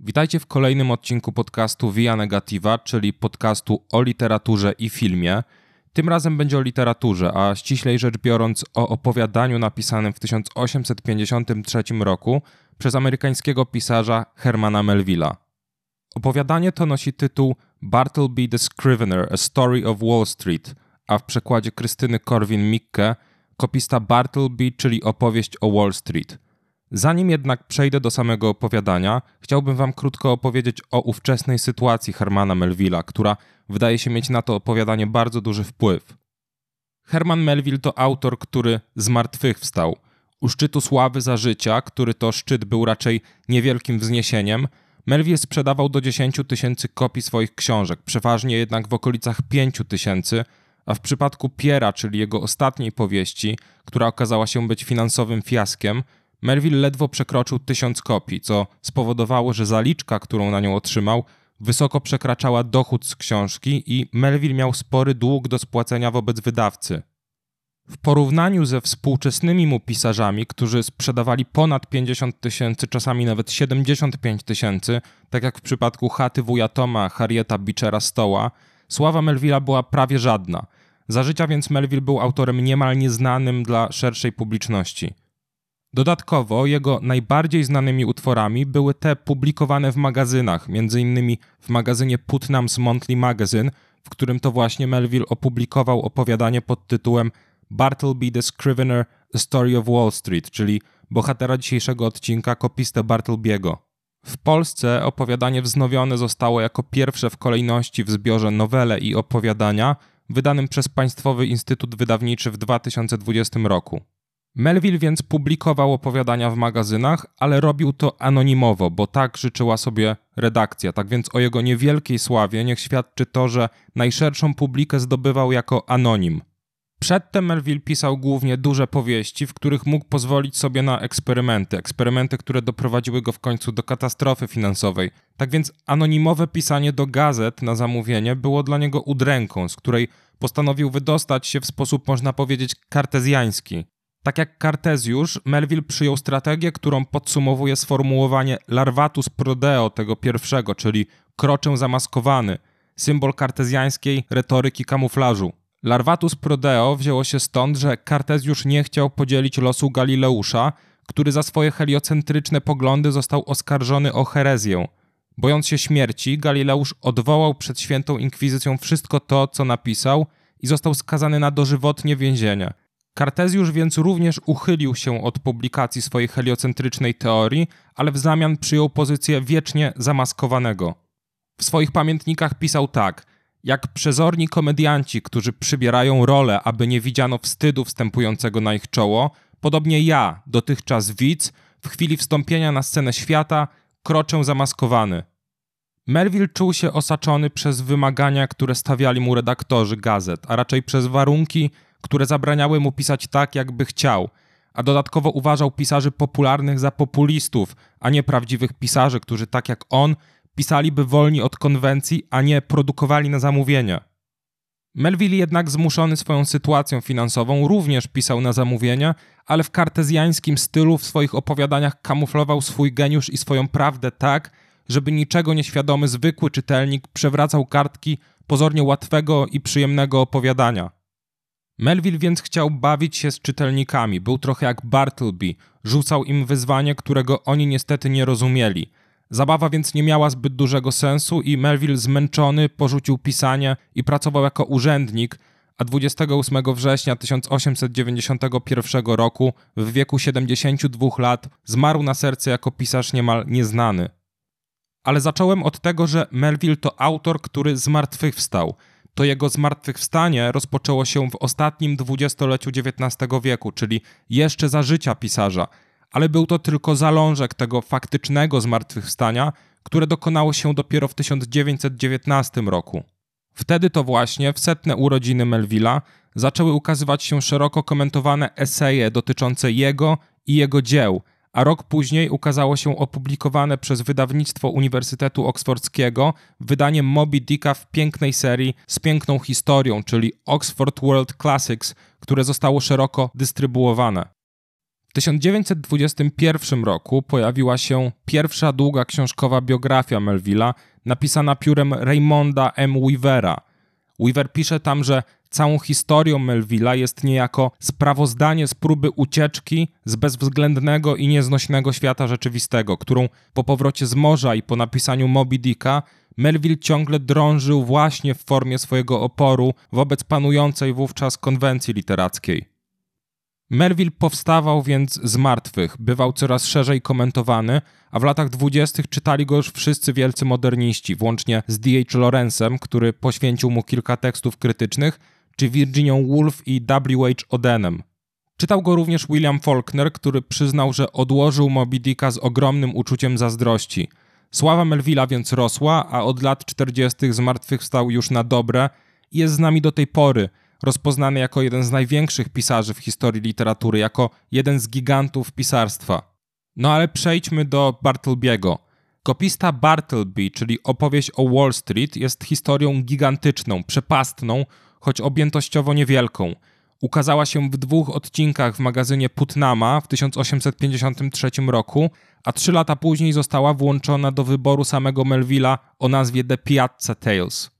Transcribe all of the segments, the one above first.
Witajcie w kolejnym odcinku podcastu Via Negativa, czyli podcastu o literaturze i filmie. Tym razem będzie o literaturze, a ściślej rzecz biorąc o opowiadaniu napisanym w 1853 roku przez amerykańskiego pisarza Hermana Melvilla. Opowiadanie to nosi tytuł Bartleby the Scrivener, A Story of Wall Street, a w przekładzie Krystyny Korwin-Mikke kopista Bartleby, czyli opowieść o Wall Street – Zanim jednak przejdę do samego opowiadania, chciałbym Wam krótko opowiedzieć o ówczesnej sytuacji Hermana Melvilla, która wydaje się mieć na to opowiadanie bardzo duży wpływ. Herman Melville to autor, który zmartwychwstał. U szczytu sławy za życia, który to szczyt był raczej niewielkim wzniesieniem, Melville sprzedawał do 10 tysięcy kopii swoich książek, przeważnie jednak w okolicach 5 tysięcy, a w przypadku Piera, czyli jego ostatniej powieści, która okazała się być finansowym fiaskiem, Melville ledwo przekroczył tysiąc kopii, co spowodowało, że zaliczka, którą na nią otrzymał, wysoko przekraczała dochód z książki i Melville miał spory dług do spłacenia wobec wydawcy. W porównaniu ze współczesnymi mu pisarzami, którzy sprzedawali ponad 50 tysięcy, czasami nawet 75 tysięcy, tak jak w przypadku chaty wuja Toma, Harrieta Beechera Stoła, sława Melvilla była prawie żadna. Za życia więc Melville był autorem niemal nieznanym dla szerszej publiczności – Dodatkowo jego najbardziej znanymi utworami były te publikowane w magazynach, m.in. w magazynie Putnam's Monthly Magazine, w którym to właśnie Melville opublikował opowiadanie pod tytułem Bartleby the Scrivener The Story of Wall Street, czyli bohatera dzisiejszego odcinka kopistę Bartlebiego. W Polsce opowiadanie wznowione zostało jako pierwsze w kolejności w zbiorze nowele i opowiadania wydanym przez Państwowy Instytut Wydawniczy w 2020 roku. Melville więc publikował opowiadania w magazynach, ale robił to anonimowo, bo tak życzyła sobie redakcja. Tak więc o jego niewielkiej sławie niech świadczy to, że najszerszą publikę zdobywał jako anonim. Przedtem Melville pisał głównie duże powieści, w których mógł pozwolić sobie na eksperymenty, eksperymenty, które doprowadziły go w końcu do katastrofy finansowej. Tak więc anonimowe pisanie do gazet na zamówienie było dla niego udręką, z której postanowił wydostać się w sposób, można powiedzieć, kartezjański. Tak jak Kartezjusz, Melville przyjął strategię, którą podsumowuje sformułowanie larvatus prodeo tego pierwszego, czyli kroczę zamaskowany, symbol kartezjańskiej retoryki kamuflażu. Larvatus prodeo wzięło się stąd, że Kartezjusz nie chciał podzielić losu Galileusza, który za swoje heliocentryczne poglądy został oskarżony o herezję. Bojąc się śmierci, Galileusz odwołał przed świętą inkwizycją wszystko to, co napisał i został skazany na dożywotnie więzienie – Kartezjusz więc również uchylił się od publikacji swojej heliocentrycznej teorii, ale w zamian przyjął pozycję wiecznie zamaskowanego. W swoich pamiętnikach pisał tak: Jak przezorni komedianci, którzy przybierają rolę, aby nie widziano wstydu wstępującego na ich czoło, podobnie ja, dotychczas widz, w chwili wstąpienia na scenę świata, kroczę zamaskowany. Melville czuł się osaczony przez wymagania, które stawiali mu redaktorzy gazet, a raczej przez warunki, które zabraniały mu pisać tak, jakby chciał, a dodatkowo uważał pisarzy popularnych za populistów, a nie prawdziwych pisarzy, którzy tak jak on pisaliby wolni od konwencji, a nie produkowali na zamówienie. Melville jednak zmuszony swoją sytuacją finansową również pisał na zamówienie, ale w kartezjańskim stylu w swoich opowiadaniach kamuflował swój geniusz i swoją prawdę tak, żeby niczego nieświadomy zwykły czytelnik przewracał kartki pozornie łatwego i przyjemnego opowiadania. Melville więc chciał bawić się z czytelnikami, był trochę jak Bartleby, rzucał im wyzwanie, którego oni niestety nie rozumieli. Zabawa więc nie miała zbyt dużego sensu i Melville zmęczony porzucił pisanie i pracował jako urzędnik, a 28 września 1891 roku w wieku 72 lat zmarł na serce jako pisarz niemal nieznany. Ale zacząłem od tego, że Melville to autor, który zmartwychwstał – to jego zmartwychwstanie rozpoczęło się w ostatnim dwudziestoleciu XIX wieku, czyli jeszcze za życia pisarza, ale był to tylko zalążek tego faktycznego zmartwychwstania, które dokonało się dopiero w 1919 roku. Wtedy to właśnie, w setne urodziny Melvilla, zaczęły ukazywać się szeroko komentowane eseje dotyczące jego i jego dzieł – a rok później ukazało się opublikowane przez wydawnictwo Uniwersytetu Oksfordzkiego wydanie Moby Dicka w pięknej serii z piękną historią, czyli Oxford World Classics, które zostało szeroko dystrybuowane. W 1921 roku pojawiła się pierwsza długa książkowa biografia Melvilla, napisana piórem Raymonda M. Weavera. Weaver pisze tam, że całą historią Melvilla jest niejako sprawozdanie z próby ucieczki z bezwzględnego i nieznośnego świata rzeczywistego, którą po powrocie z morza i po napisaniu Moby Dicka Melville ciągle drążył właśnie w formie swojego oporu wobec panującej wówczas konwencji literackiej. Melville powstawał więc z martwych, bywał coraz szerzej komentowany, a w latach dwudziestych czytali go już wszyscy wielcy moderniści, włącznie z D.H. Lawrence'em, który poświęcił mu kilka tekstów krytycznych, czy Virginią Woolf i W.H. Odenem. Czytał go również William Faulkner, który przyznał, że odłożył Moby Dicka z ogromnym uczuciem zazdrości. Sława Melvilla więc rosła, a od lat 40. zmartwychwstał już na dobre i jest z nami do tej pory – rozpoznany jako jeden z największych pisarzy w historii literatury, jako jeden z gigantów pisarstwa. No ale przejdźmy do Bartlebiego. Kopista Bartleby, czyli opowieść o Wall Street, jest historią gigantyczną, przepastną, choć objętościowo niewielką. Ukazała się w dwóch odcinkach w magazynie Putnama w 1853 roku, a trzy lata później została włączona do wyboru samego Melvilla o nazwie The Piazza Tales.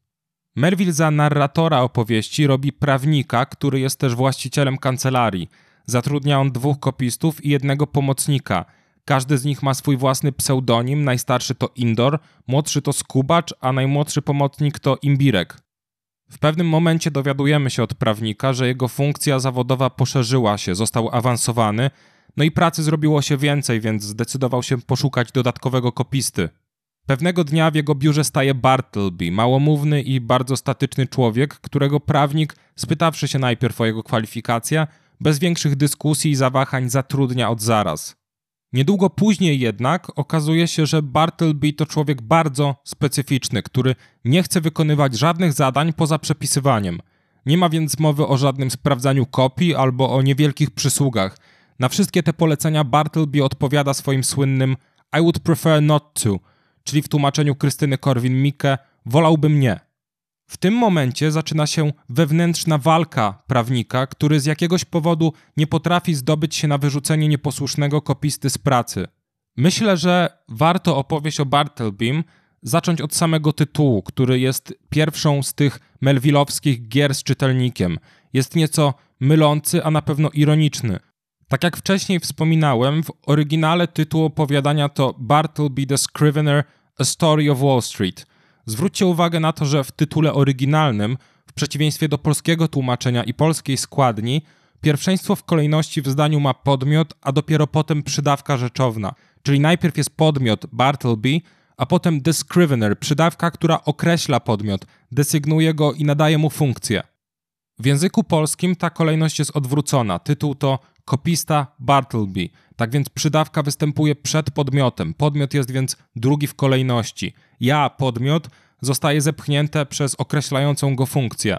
Merville za narratora opowieści robi prawnika, który jest też właścicielem kancelarii. Zatrudnia on dwóch kopistów i jednego pomocnika. Każdy z nich ma swój własny pseudonim, najstarszy to Indor, młodszy to Skubacz, a najmłodszy pomocnik to Imbirek. W pewnym momencie dowiadujemy się od prawnika, że jego funkcja zawodowa poszerzyła się, został awansowany, no i pracy zrobiło się więcej, więc zdecydował się poszukać dodatkowego kopisty. Pewnego dnia w jego biurze staje Bartleby, małomówny i bardzo statyczny człowiek, którego prawnik, spytawszy się najpierw o jego kwalifikacje, bez większych dyskusji i zawahań zatrudnia od zaraz. Niedługo później jednak okazuje się, że Bartleby to człowiek bardzo specyficzny, który nie chce wykonywać żadnych zadań poza przepisywaniem. Nie ma więc mowy o żadnym sprawdzaniu kopii albo o niewielkich przysługach. Na wszystkie te polecenia Bartleby odpowiada swoim słynnym I would prefer not to – czyli w tłumaczeniu Krystyny Korwin-Mikke, wolałbym nie. W tym momencie zaczyna się wewnętrzna walka prawnika, który z jakiegoś powodu nie potrafi zdobyć się na wyrzucenie nieposłusznego kopisty z pracy. Myślę, że warto opowieść o Bartlebym zacząć od samego tytułu, który jest pierwszą z tych melvillowskich gier z czytelnikiem. Jest nieco mylący, a na pewno ironiczny. Tak jak wcześniej wspominałem, w oryginale tytuł opowiadania to Bartleby the Scrivener A Story of Wall Street. Zwróćcie uwagę na to, że w tytule oryginalnym, w przeciwieństwie do polskiego tłumaczenia i polskiej składni, pierwszeństwo w kolejności w zdaniu ma podmiot, a dopiero potem przydawka rzeczowna. Czyli najpierw jest podmiot Bartleby, a potem the Scrivener, przydawka, która określa podmiot, desygnuje go i nadaje mu funkcję. W języku polskim ta kolejność jest odwrócona. Tytuł to kopista Bartleby. Tak więc przydawka występuje przed podmiotem. Podmiot jest więc drugi w kolejności. Ja, podmiot, zostaje zepchnięte przez określającą go funkcję.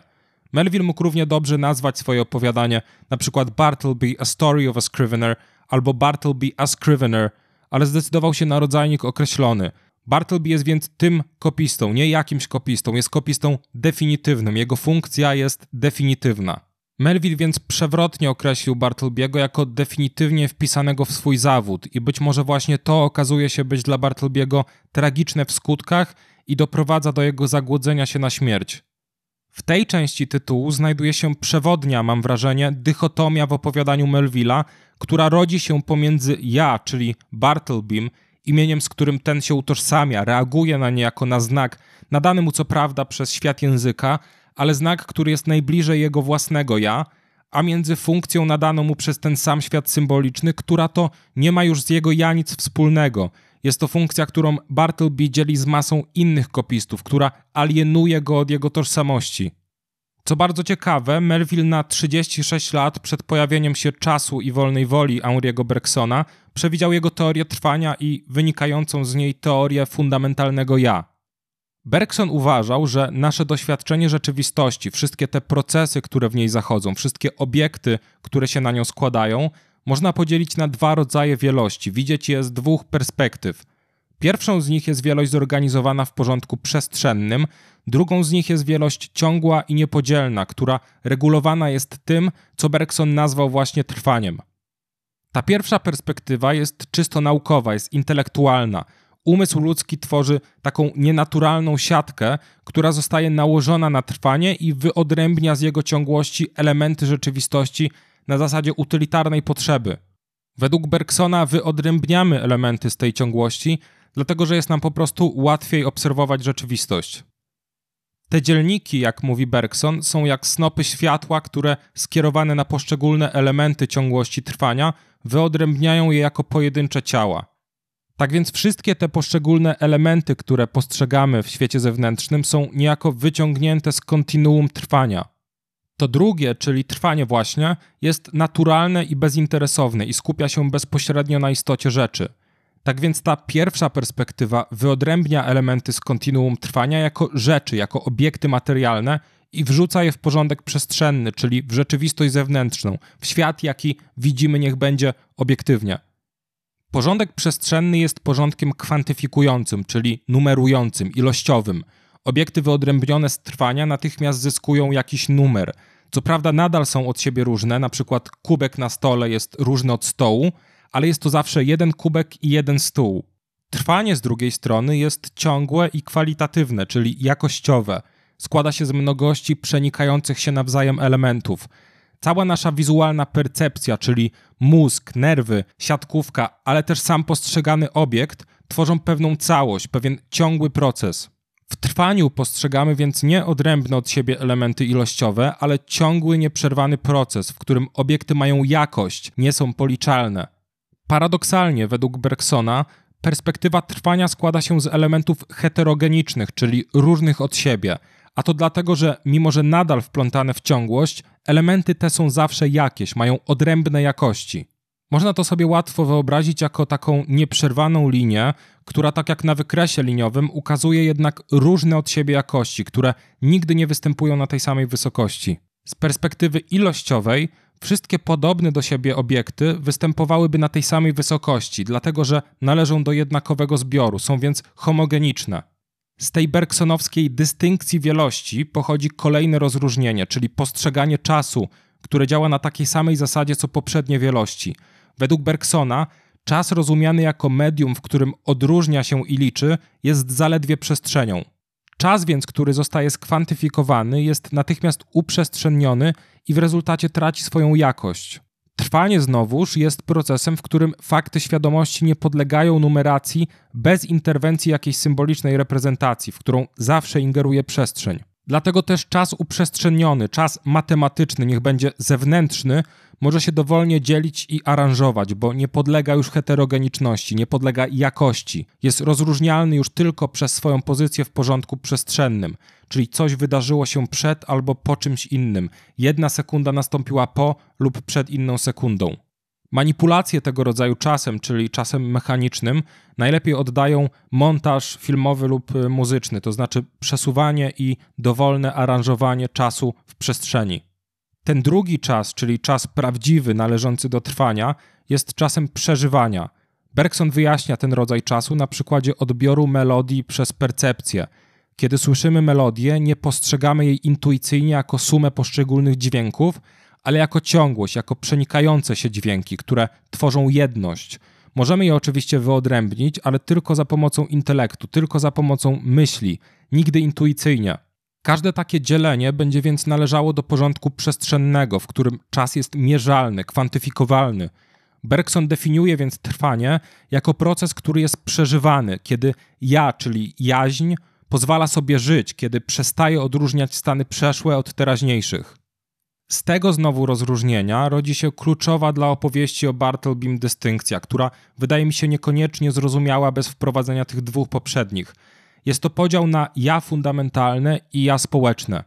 Melville mógł równie dobrze nazwać swoje opowiadanie przykład Bartleby A Story of a Scrivener albo Bartleby A Scrivener, ale zdecydował się na rodzajnik określony. Bartleby jest więc tym kopistą, nie jakimś kopistą, jest kopistą definitywnym. Jego funkcja jest definitywna. Melville więc przewrotnie określił Bartlebiego jako definitywnie wpisanego w swój zawód i być może właśnie to okazuje się być dla Bartlebiego tragiczne w skutkach i doprowadza do jego zagłodzenia się na śmierć. W tej części tytułu znajduje się przewodnia, mam wrażenie, dychotomia w opowiadaniu Melvilla, która rodzi się pomiędzy ja, czyli Bartlebym, imieniem, z którym ten się utożsamia, reaguje na nie jako na znak, nadany mu co prawda przez świat języka, ale znak, który jest najbliżej jego własnego ja, a między funkcją nadaną mu przez ten sam świat symboliczny, która to nie ma już z jego ja nic wspólnego. Jest to funkcja, którą Bartleby dzieli z masą innych kopistów, która alienuje go od jego tożsamości. Co bardzo ciekawe, Melville na 36 lat przed pojawieniem się czasu i wolnej woli Henriego Bergsona przewidział jego teorię trwania i wynikającą z niej teorię fundamentalnego ja. Bergson uważał, że nasze doświadczenie rzeczywistości, wszystkie te procesy, które w niej zachodzą, wszystkie obiekty, które się na nią składają, można podzielić na dwa rodzaje wielości, widzieć je z dwóch perspektyw. Pierwszą z nich jest wielość zorganizowana w porządku przestrzennym, drugą z nich jest wielość ciągła i niepodzielna, która regulowana jest tym, co Bergson nazwał właśnie trwaniem. Ta pierwsza perspektywa jest czysto naukowa, jest intelektualna. Umysł ludzki tworzy taką nienaturalną siatkę, która zostaje nałożona na trwanie i wyodrębnia z jego ciągłości elementy rzeczywistości na zasadzie utylitarnej potrzeby. Według Bergsona wyodrębniamy elementy z tej ciągłości, dlatego że jest nam po prostu łatwiej obserwować rzeczywistość. Te dzielniki, jak mówi Bergson, są jak snopy światła, które skierowane na poszczególne elementy ciągłości trwania wyodrębniają je jako pojedyncze ciała. Tak więc wszystkie te poszczególne elementy, które postrzegamy w świecie zewnętrznym, są niejako wyciągnięte z kontinuum trwania. To drugie, czyli trwanie właśnie, jest naturalne i bezinteresowne i skupia się bezpośrednio na istocie rzeczy. Tak więc ta pierwsza perspektywa wyodrębnia elementy z kontinuum trwania jako rzeczy, jako obiekty materialne i wrzuca je w porządek przestrzenny, czyli w rzeczywistość zewnętrzną, w świat, jaki widzimy, niech będzie obiektywnie. Porządek przestrzenny jest porządkiem kwantyfikującym, czyli numerującym, ilościowym. Obiekty wyodrębnione z trwania natychmiast zyskują jakiś numer. Co prawda nadal są od siebie różne, na przykład kubek na stole jest różny od stołu, ale jest to zawsze jeden kubek i jeden stół. Trwanie z drugiej strony jest ciągłe i kwalitatywne, czyli jakościowe. Składa się z mnogości przenikających się nawzajem elementów. Cała nasza wizualna percepcja, czyli mózg, nerwy, siatkówka, ale też sam postrzegany obiekt, tworzą pewną całość, pewien ciągły proces. W trwaniu postrzegamy więc nie odrębne od siebie elementy ilościowe, ale ciągły, nieprzerwany proces, w którym obiekty mają jakość, nie są policzalne. Paradoksalnie, według Bergsona, perspektywa trwania składa się z elementów heterogenicznych, czyli różnych od siebie, a to dlatego, że mimo że nadal wplątane w ciągłość, elementy te są zawsze jakieś, mają odrębne jakości. Można to sobie łatwo wyobrazić jako taką nieprzerwaną linię, która tak jak na wykresie liniowym ukazuje jednak różne od siebie jakości, które nigdy nie występują na tej samej wysokości. Z perspektywy ilościowej wszystkie podobne do siebie obiekty występowałyby na tej samej wysokości, dlatego że należą do jednakowego zbioru, są więc homogeniczne. Z tej bergsonowskiej dystynkcji wielości pochodzi kolejne rozróżnienie, czyli postrzeganie czasu, które działa na takiej samej zasadzie co poprzednie wielości. Według Bergsona czas rozumiany jako medium, w którym odróżnia się i liczy, jest zaledwie przestrzenią. Czas więc, który zostaje skwantyfikowany, jest natychmiast uprzestrzeniony i w rezultacie traci swoją jakość. Trwanie znowuż jest procesem, w którym fakty świadomości nie podlegają numeracji bez interwencji jakiejś symbolicznej reprezentacji, w którą zawsze ingeruje przestrzeń. Dlatego też czas uprzestrzeniony, czas matematyczny, niech będzie zewnętrzny, może się dowolnie dzielić i aranżować, bo nie podlega już heterogeniczności, nie podlega jakości. Jest rozróżnialny już tylko przez swoją pozycję w porządku przestrzennym, czyli coś wydarzyło się przed albo po czymś innym. Jedna sekunda nastąpiła po lub przed inną sekundą. Manipulacje tego rodzaju czasem, czyli czasem mechanicznym, najlepiej oddają montaż filmowy lub muzyczny, to znaczy przesuwanie i dowolne aranżowanie czasu w przestrzeni. Ten drugi czas, czyli czas prawdziwy należący do trwania, jest czasem przeżywania. Bergson wyjaśnia ten rodzaj czasu na przykładzie odbioru melodii przez percepcję. Kiedy słyszymy melodię, nie postrzegamy jej intuicyjnie jako sumę poszczególnych dźwięków, ale jako ciągłość, jako przenikające się dźwięki, które tworzą jedność. Możemy je oczywiście wyodrębnić, ale tylko za pomocą intelektu, tylko za pomocą myśli, nigdy intuicyjnie. Każde takie dzielenie będzie więc należało do porządku przestrzennego, w którym czas jest mierzalny, kwantyfikowalny. Bergson definiuje więc trwanie jako proces, który jest przeżywany, kiedy ja, czyli jaźń, pozwala sobie żyć, kiedy przestaje odróżniać stany przeszłe od teraźniejszych. Z tego znowu rozróżnienia rodzi się kluczowa dla opowieści o Bartlebym dystynkcja, która wydaje mi się niekoniecznie zrozumiała bez wprowadzenia tych dwóch poprzednich – jest to podział na ja fundamentalne i ja społeczne.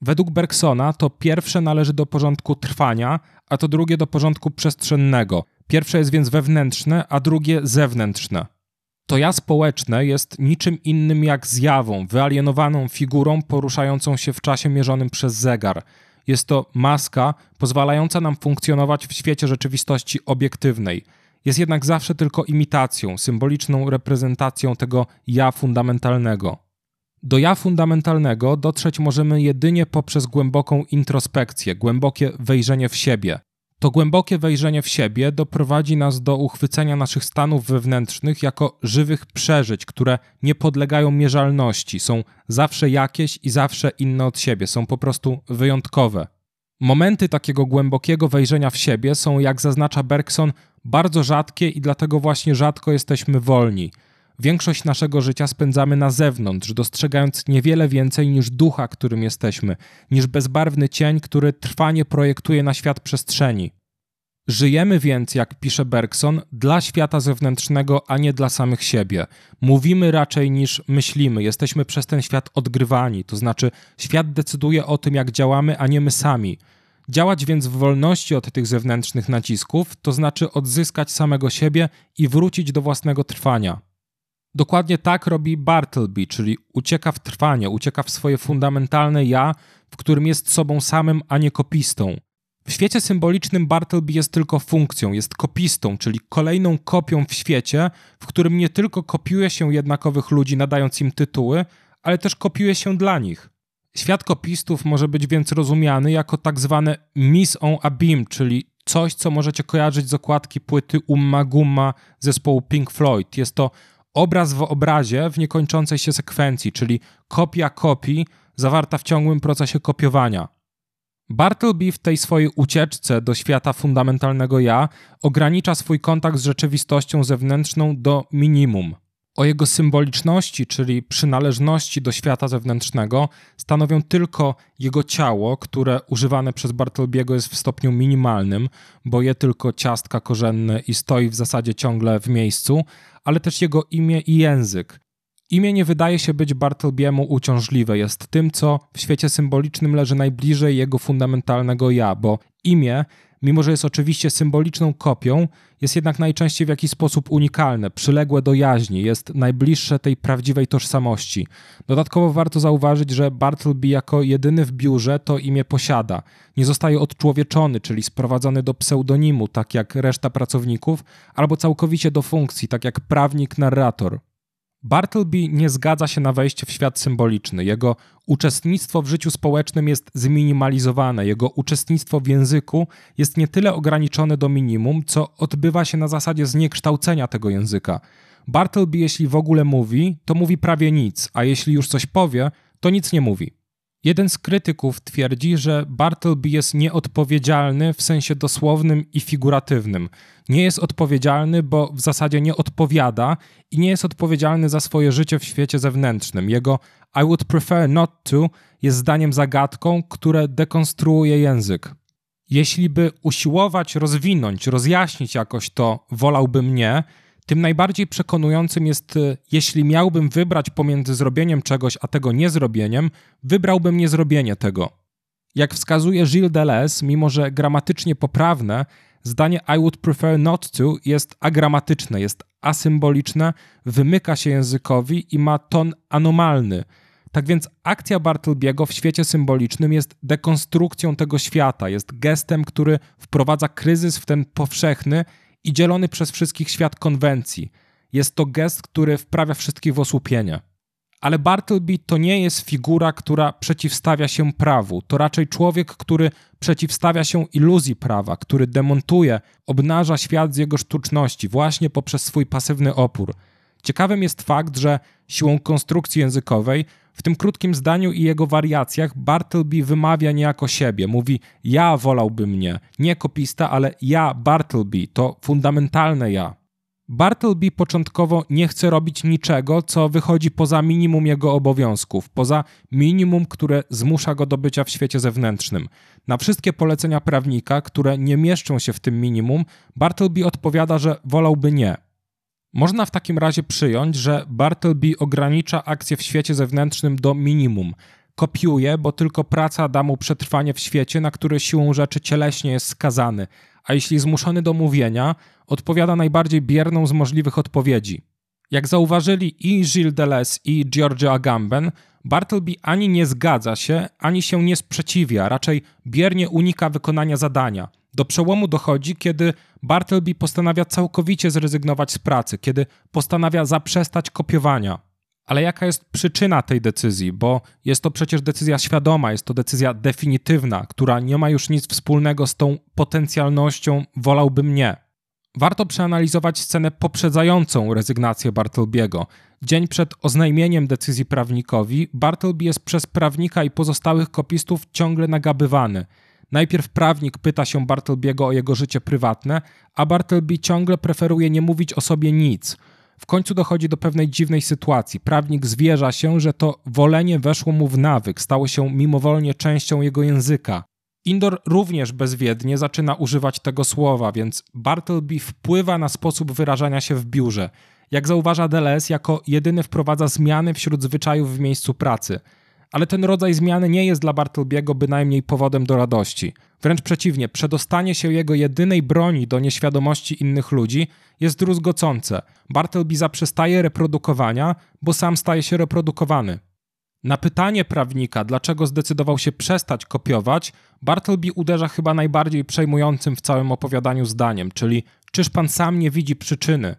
Według Bergsona to pierwsze należy do porządku trwania, a to drugie do porządku przestrzennego. Pierwsze jest więc wewnętrzne, a drugie zewnętrzne. To ja społeczne jest niczym innym jak zjawą, wyalienowaną figurą poruszającą się w czasie mierzonym przez zegar. Jest to maska pozwalająca nam funkcjonować w świecie rzeczywistości obiektywnej – jest jednak zawsze tylko imitacją, symboliczną reprezentacją tego ja fundamentalnego. Do ja fundamentalnego dotrzeć możemy jedynie poprzez głęboką introspekcję, głębokie wejrzenie w siebie. To głębokie wejrzenie w siebie doprowadzi nas do uchwycenia naszych stanów wewnętrznych jako żywych przeżyć, które nie podlegają mierzalności, są zawsze jakieś i zawsze inne od siebie, są po prostu wyjątkowe. Momenty takiego głębokiego wejrzenia w siebie są, jak zaznacza Bergson, bardzo rzadkie i dlatego właśnie rzadko jesteśmy wolni. Większość naszego życia spędzamy na zewnątrz, dostrzegając niewiele więcej niż ducha, którym jesteśmy, niż bezbarwny cień, który trwanie projektuje na świat przestrzeni. Żyjemy więc, jak pisze Bergson, dla świata zewnętrznego, a nie dla samych siebie. Mówimy raczej niż myślimy, jesteśmy przez ten świat odgrywani, to znaczy świat decyduje o tym, jak działamy, a nie my sami. Działać więc w wolności od tych zewnętrznych nacisków, to znaczy odzyskać samego siebie i wrócić do własnego trwania. Dokładnie tak robi Bartleby, czyli ucieka w trwanie, ucieka w swoje fundamentalne ja, w którym jest sobą samym, a nie kopistą. W świecie symbolicznym Bartleby jest tylko funkcją, jest kopistą, czyli kolejną kopią w świecie, w którym nie tylko kopiuje się jednakowych ludzi, nadając im tytuły, ale też kopiuje się dla nich. Świat kopistów może być więc rozumiany jako tak zwane Miss on a Beam, czyli coś, co możecie kojarzyć z okładki płyty Umma Gumma zespołu Pink Floyd. Jest to obraz w obrazie w niekończącej się sekwencji, czyli kopia kopii zawarta w ciągłym procesie kopiowania. Bartleby w tej swojej ucieczce do świata fundamentalnego ja ogranicza swój kontakt z rzeczywistością zewnętrzną do minimum. O jego symboliczności, czyli przynależności do świata zewnętrznego, stanowią tylko jego ciało, które używane przez Bartlebiego jest w stopniu minimalnym, bo je tylko ciastka korzenne i stoi w zasadzie ciągle w miejscu, ale też jego imię i język. Imię nie wydaje się być Bartlebiemu uciążliwe, jest tym, co w świecie symbolicznym leży najbliżej jego fundamentalnego ja, bo imię, mimo że jest oczywiście symboliczną kopią, jest jednak najczęściej w jakiś sposób unikalne, przyległe do jaźni, jest najbliższe tej prawdziwej tożsamości. Dodatkowo warto zauważyć, że Bartleby jako jedyny w biurze to imię posiada. Nie zostaje odczłowieczony, czyli sprowadzony do pseudonimu, tak jak reszta pracowników, albo całkowicie do funkcji, tak jak prawnik-narrator. Bartleby nie zgadza się na wejście w świat symboliczny. Jego uczestnictwo w życiu społecznym jest zminimalizowane. Jego uczestnictwo w języku jest nie tyle ograniczone do minimum, co odbywa się na zasadzie zniekształcenia tego języka. Bartleby, jeśli w ogóle mówi, to mówi prawie nic, a jeśli już coś powie, to nic nie mówi. Jeden z krytyków twierdzi, że Bartleby jest nieodpowiedzialny w sensie dosłownym i figuratywnym. Nie jest odpowiedzialny, bo w zasadzie nie odpowiada i nie jest odpowiedzialny za swoje życie w świecie zewnętrznym. Jego I would prefer not to jest zdaniem zagadką, które dekonstruuje język. Jeśli by usiłować rozwinąć, rozjaśnić jakoś to, wolałbym nie, tym najbardziej przekonującym jest, y, jeśli miałbym wybrać pomiędzy zrobieniem czegoś a tego niezrobieniem, wybrałbym niezrobienie tego. Jak wskazuje Gilles Deleuze, mimo że gramatycznie poprawne, zdanie I would prefer not to jest agramatyczne, jest asymboliczne, wymyka się językowi i ma ton anomalny. Tak więc akcja Bartlebiego w świecie symbolicznym jest dekonstrukcją tego świata, jest gestem, który wprowadza kryzys w ten powszechny i dzielony przez wszystkich świat konwencji. Jest to gest, który wprawia wszystkich w osłupienie. Ale Bartleby to nie jest figura, która przeciwstawia się prawu. To raczej człowiek, który przeciwstawia się iluzji prawa, który demontuje, obnaża świat z jego sztuczności właśnie poprzez swój pasywny opór. Ciekawym jest fakt, że siłą konstrukcji językowej w tym krótkim zdaniu i jego wariacjach Bartleby wymawia niejako siebie. Mówi: Ja wolałbym mnie. Nie kopista, ale ja, Bartleby. To fundamentalne ja. Bartleby początkowo nie chce robić niczego, co wychodzi poza minimum jego obowiązków, poza minimum, które zmusza go do bycia w świecie zewnętrznym. Na wszystkie polecenia prawnika, które nie mieszczą się w tym minimum, Bartleby odpowiada, że wolałby nie. Można w takim razie przyjąć, że Bartleby ogranicza akcję w świecie zewnętrznym do minimum. Kopiuje, bo tylko praca da mu przetrwanie w świecie, na który siłą rzeczy cieleśnie jest skazany, a jeśli zmuszony do mówienia, odpowiada najbardziej bierną z możliwych odpowiedzi. Jak zauważyli i Gilles Deleuze i Giorgio Agamben, Bartleby ani nie zgadza się, ani się nie sprzeciwia, raczej biernie unika wykonania zadania. Do przełomu dochodzi, kiedy Bartleby postanawia całkowicie zrezygnować z pracy, kiedy postanawia zaprzestać kopiowania. Ale jaka jest przyczyna tej decyzji? Bo jest to przecież decyzja świadoma, jest to decyzja definitywna, która nie ma już nic wspólnego z tą potencjalnością wolałbym nie. Warto przeanalizować scenę poprzedzającą rezygnację Bartlebiego. Dzień przed oznajmieniem decyzji prawnikowi, Bartleby jest przez prawnika i pozostałych kopistów ciągle nagabywany. Najpierw prawnik pyta się Bartlebiego o jego życie prywatne, a Bartleby ciągle preferuje nie mówić o sobie nic. W końcu dochodzi do pewnej dziwnej sytuacji. Prawnik zwierza się, że to wolenie weszło mu w nawyk, stało się mimowolnie częścią jego języka. Indor również bezwiednie zaczyna używać tego słowa, więc Bartleby wpływa na sposób wyrażania się w biurze. Jak zauważa Deleuze, jako jedyny wprowadza zmiany wśród zwyczajów w miejscu pracy. Ale ten rodzaj zmiany nie jest dla Bartlebiego bynajmniej powodem do radości. Wręcz przeciwnie, przedostanie się jego jedynej broni do nieświadomości innych ludzi jest druzgocące. Bartleby zaprzestaje reprodukowania, bo sam staje się reprodukowany. Na pytanie prawnika, dlaczego zdecydował się przestać kopiować, Bartleby uderza chyba najbardziej przejmującym w całym opowiadaniu zdaniem, czyli czyż pan sam nie widzi przyczyny?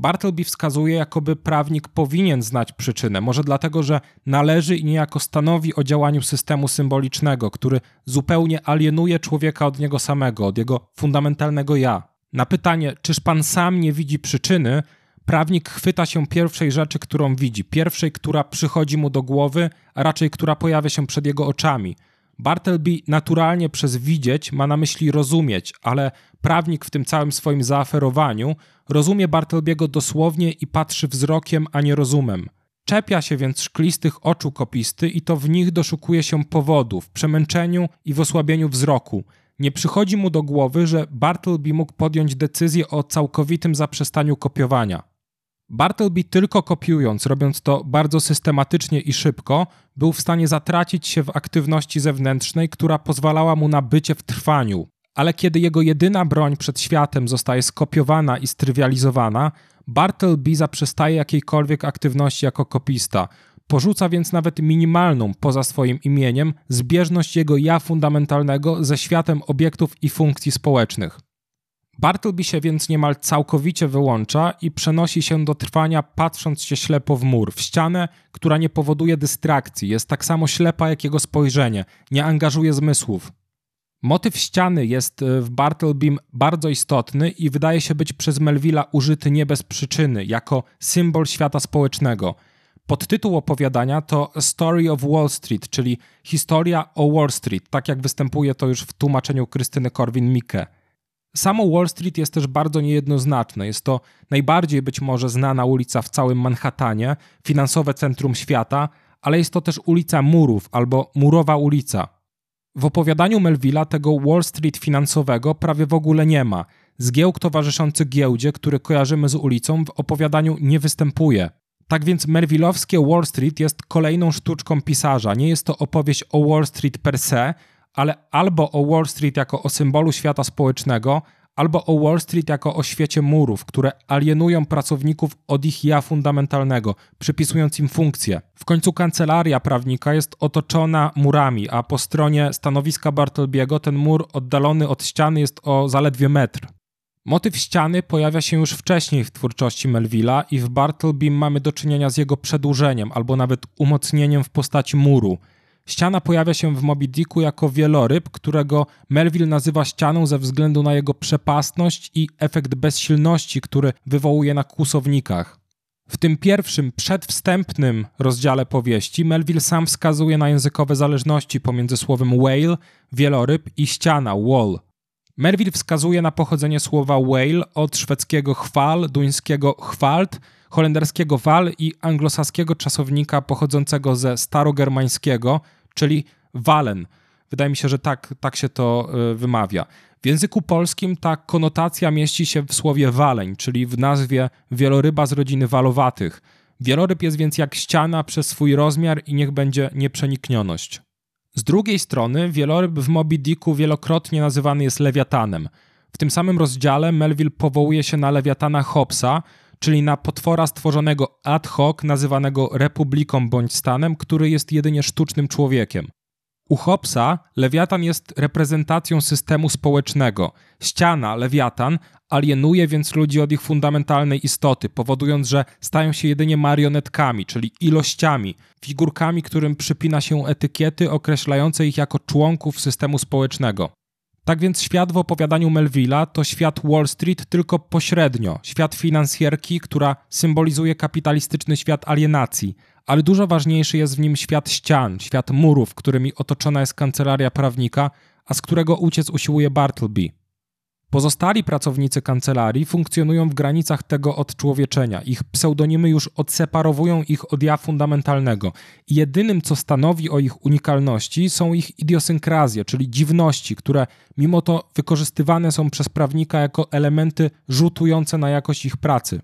Bartleby wskazuje, jakoby prawnik powinien znać przyczynę, może dlatego, że należy i niejako stanowi o działaniu systemu symbolicznego, który zupełnie alienuje człowieka od niego samego, od jego fundamentalnego ja. Na pytanie, czyż pan sam nie widzi przyczyny, prawnik chwyta się pierwszej rzeczy, którą widzi, pierwszej, która przychodzi mu do głowy, a raczej która pojawia się przed jego oczami. Bartleby naturalnie przez widzieć ma na myśli rozumieć, ale prawnik w tym całym swoim zaaferowaniu rozumie Bartlebiego dosłownie i patrzy wzrokiem, a nie rozumem. Czepia się więc szklistych oczu kopisty i to w nich doszukuje się powodu, w przemęczeniu i w osłabieniu wzroku. Nie przychodzi mu do głowy, że Bartleby mógł podjąć decyzję o całkowitym zaprzestaniu kopiowania. Bartleby tylko kopiując, robiąc to bardzo systematycznie i szybko, był w stanie zatracić się w aktywności zewnętrznej, która pozwalała mu na bycie w trwaniu. Ale kiedy jego jedyna broń przed światem zostaje skopiowana i strywializowana, Bartleby zaprzestaje jakiejkolwiek aktywności jako kopista. Porzuca więc nawet minimalną, poza swoim imieniem, zbieżność jego ja fundamentalnego ze światem obiektów i funkcji społecznych. Bartleby się więc niemal całkowicie wyłącza i przenosi się do trwania, patrząc się ślepo w mur, w ścianę, która nie powoduje dystrakcji, jest tak samo ślepa jak jego spojrzenie, nie angażuje zmysłów. Motyw ściany jest e, w Bartlebym bardzo istotny i wydaje się być przez Melvilla użyty nie bez przyczyny, jako symbol świata społecznego. Podtytuł opowiadania to Story of Wall Street, czyli historia o Wall Street, tak jak występuje to już w tłumaczeniu Krystyny Korwin-Mikke. Samo Wall Street jest też bardzo niejednoznaczne. Jest to najbardziej być może znana ulica w całym Manhattanie, finansowe centrum świata, ale jest to też ulica Murów albo Murowa ulica. W opowiadaniu Melvilla tego Wall Street finansowego prawie w ogóle nie ma. Zgiełk towarzyszący giełdzie, który kojarzymy z ulicą, w opowiadaniu nie występuje. Tak więc Melvillowskie Wall Street jest kolejną sztuczką pisarza. Nie jest to opowieść o Wall Street per se, ale albo o Wall Street jako o symbolu świata społecznego, albo o Wall Street jako o świecie murów, które alienują pracowników od ich ja fundamentalnego, przypisując im funkcję. W końcu kancelaria prawnika jest otoczona murami, a po stronie stanowiska Bartlebiego ten mur oddalony od ściany jest o zaledwie metr. Motyw ściany pojawia się już wcześniej w twórczości Melvilla i w Bartleby mamy do czynienia z jego przedłużeniem albo nawet umocnieniem w postaci muru – Ściana pojawia się w Moby Dicku jako wieloryb, którego Melville nazywa ścianą ze względu na jego przepastność i efekt bezsilności, który wywołuje na kłusownikach. W tym pierwszym, przedwstępnym rozdziale powieści Melville sam wskazuje na językowe zależności pomiędzy słowem whale, wieloryb i ściana, wall. Melville wskazuje na pochodzenie słowa whale od szwedzkiego chwal, duńskiego chwalt, holenderskiego wal i anglosaskiego czasownika pochodzącego ze starogermańskiego, czyli walen. Wydaje mi się, że tak, tak się to e, wymawia. W języku polskim ta konotacja mieści się w słowie waleń, czyli w nazwie wieloryba z rodziny walowatych. Wieloryb jest więc jak ściana przez swój rozmiar i niech będzie nieprzeniknioność. Z drugiej strony wieloryb w Moby Dicku wielokrotnie nazywany jest lewiatanem. W tym samym rozdziale Melville powołuje się na lewiatana Hobbesa, czyli na potwora stworzonego ad hoc, nazywanego republiką bądź stanem, który jest jedynie sztucznym człowiekiem. U Hobbesa lewiatan jest reprezentacją systemu społecznego. Ściana, lewiatan, alienuje więc ludzi od ich fundamentalnej istoty, powodując, że stają się jedynie marionetkami, czyli ilościami, figurkami, którym przypina się etykiety określające ich jako członków systemu społecznego. Tak więc świat w opowiadaniu Melvilla to świat Wall Street tylko pośrednio, świat finansjerki, która symbolizuje kapitalistyczny świat alienacji, ale dużo ważniejszy jest w nim świat ścian, świat murów, którymi otoczona jest kancelaria prawnika, a z którego uciec usiłuje Bartleby. Pozostali pracownicy kancelarii funkcjonują w granicach tego odczłowieczenia. Ich pseudonimy już odseparowują ich od ja fundamentalnego. Jedynym, co stanowi o ich unikalności, są ich idiosynkrazje, czyli dziwności, które mimo to wykorzystywane są przez prawnika jako elementy rzutujące na jakość ich pracy.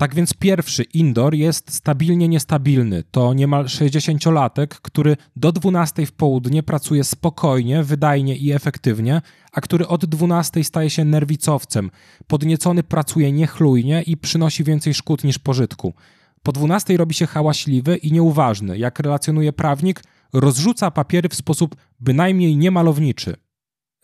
Tak więc pierwszy indoor jest stabilnie niestabilny. To niemal 60-latek, który do 12 w południe pracuje spokojnie, wydajnie i efektywnie, a który od 12 staje się nerwicowcem. Podniecony pracuje niechlujnie i przynosi więcej szkód niż pożytku. Po 12 robi się hałaśliwy i nieuważny. Jak relacjonuje prawnik, rozrzuca papiery w sposób bynajmniej niemalowniczy.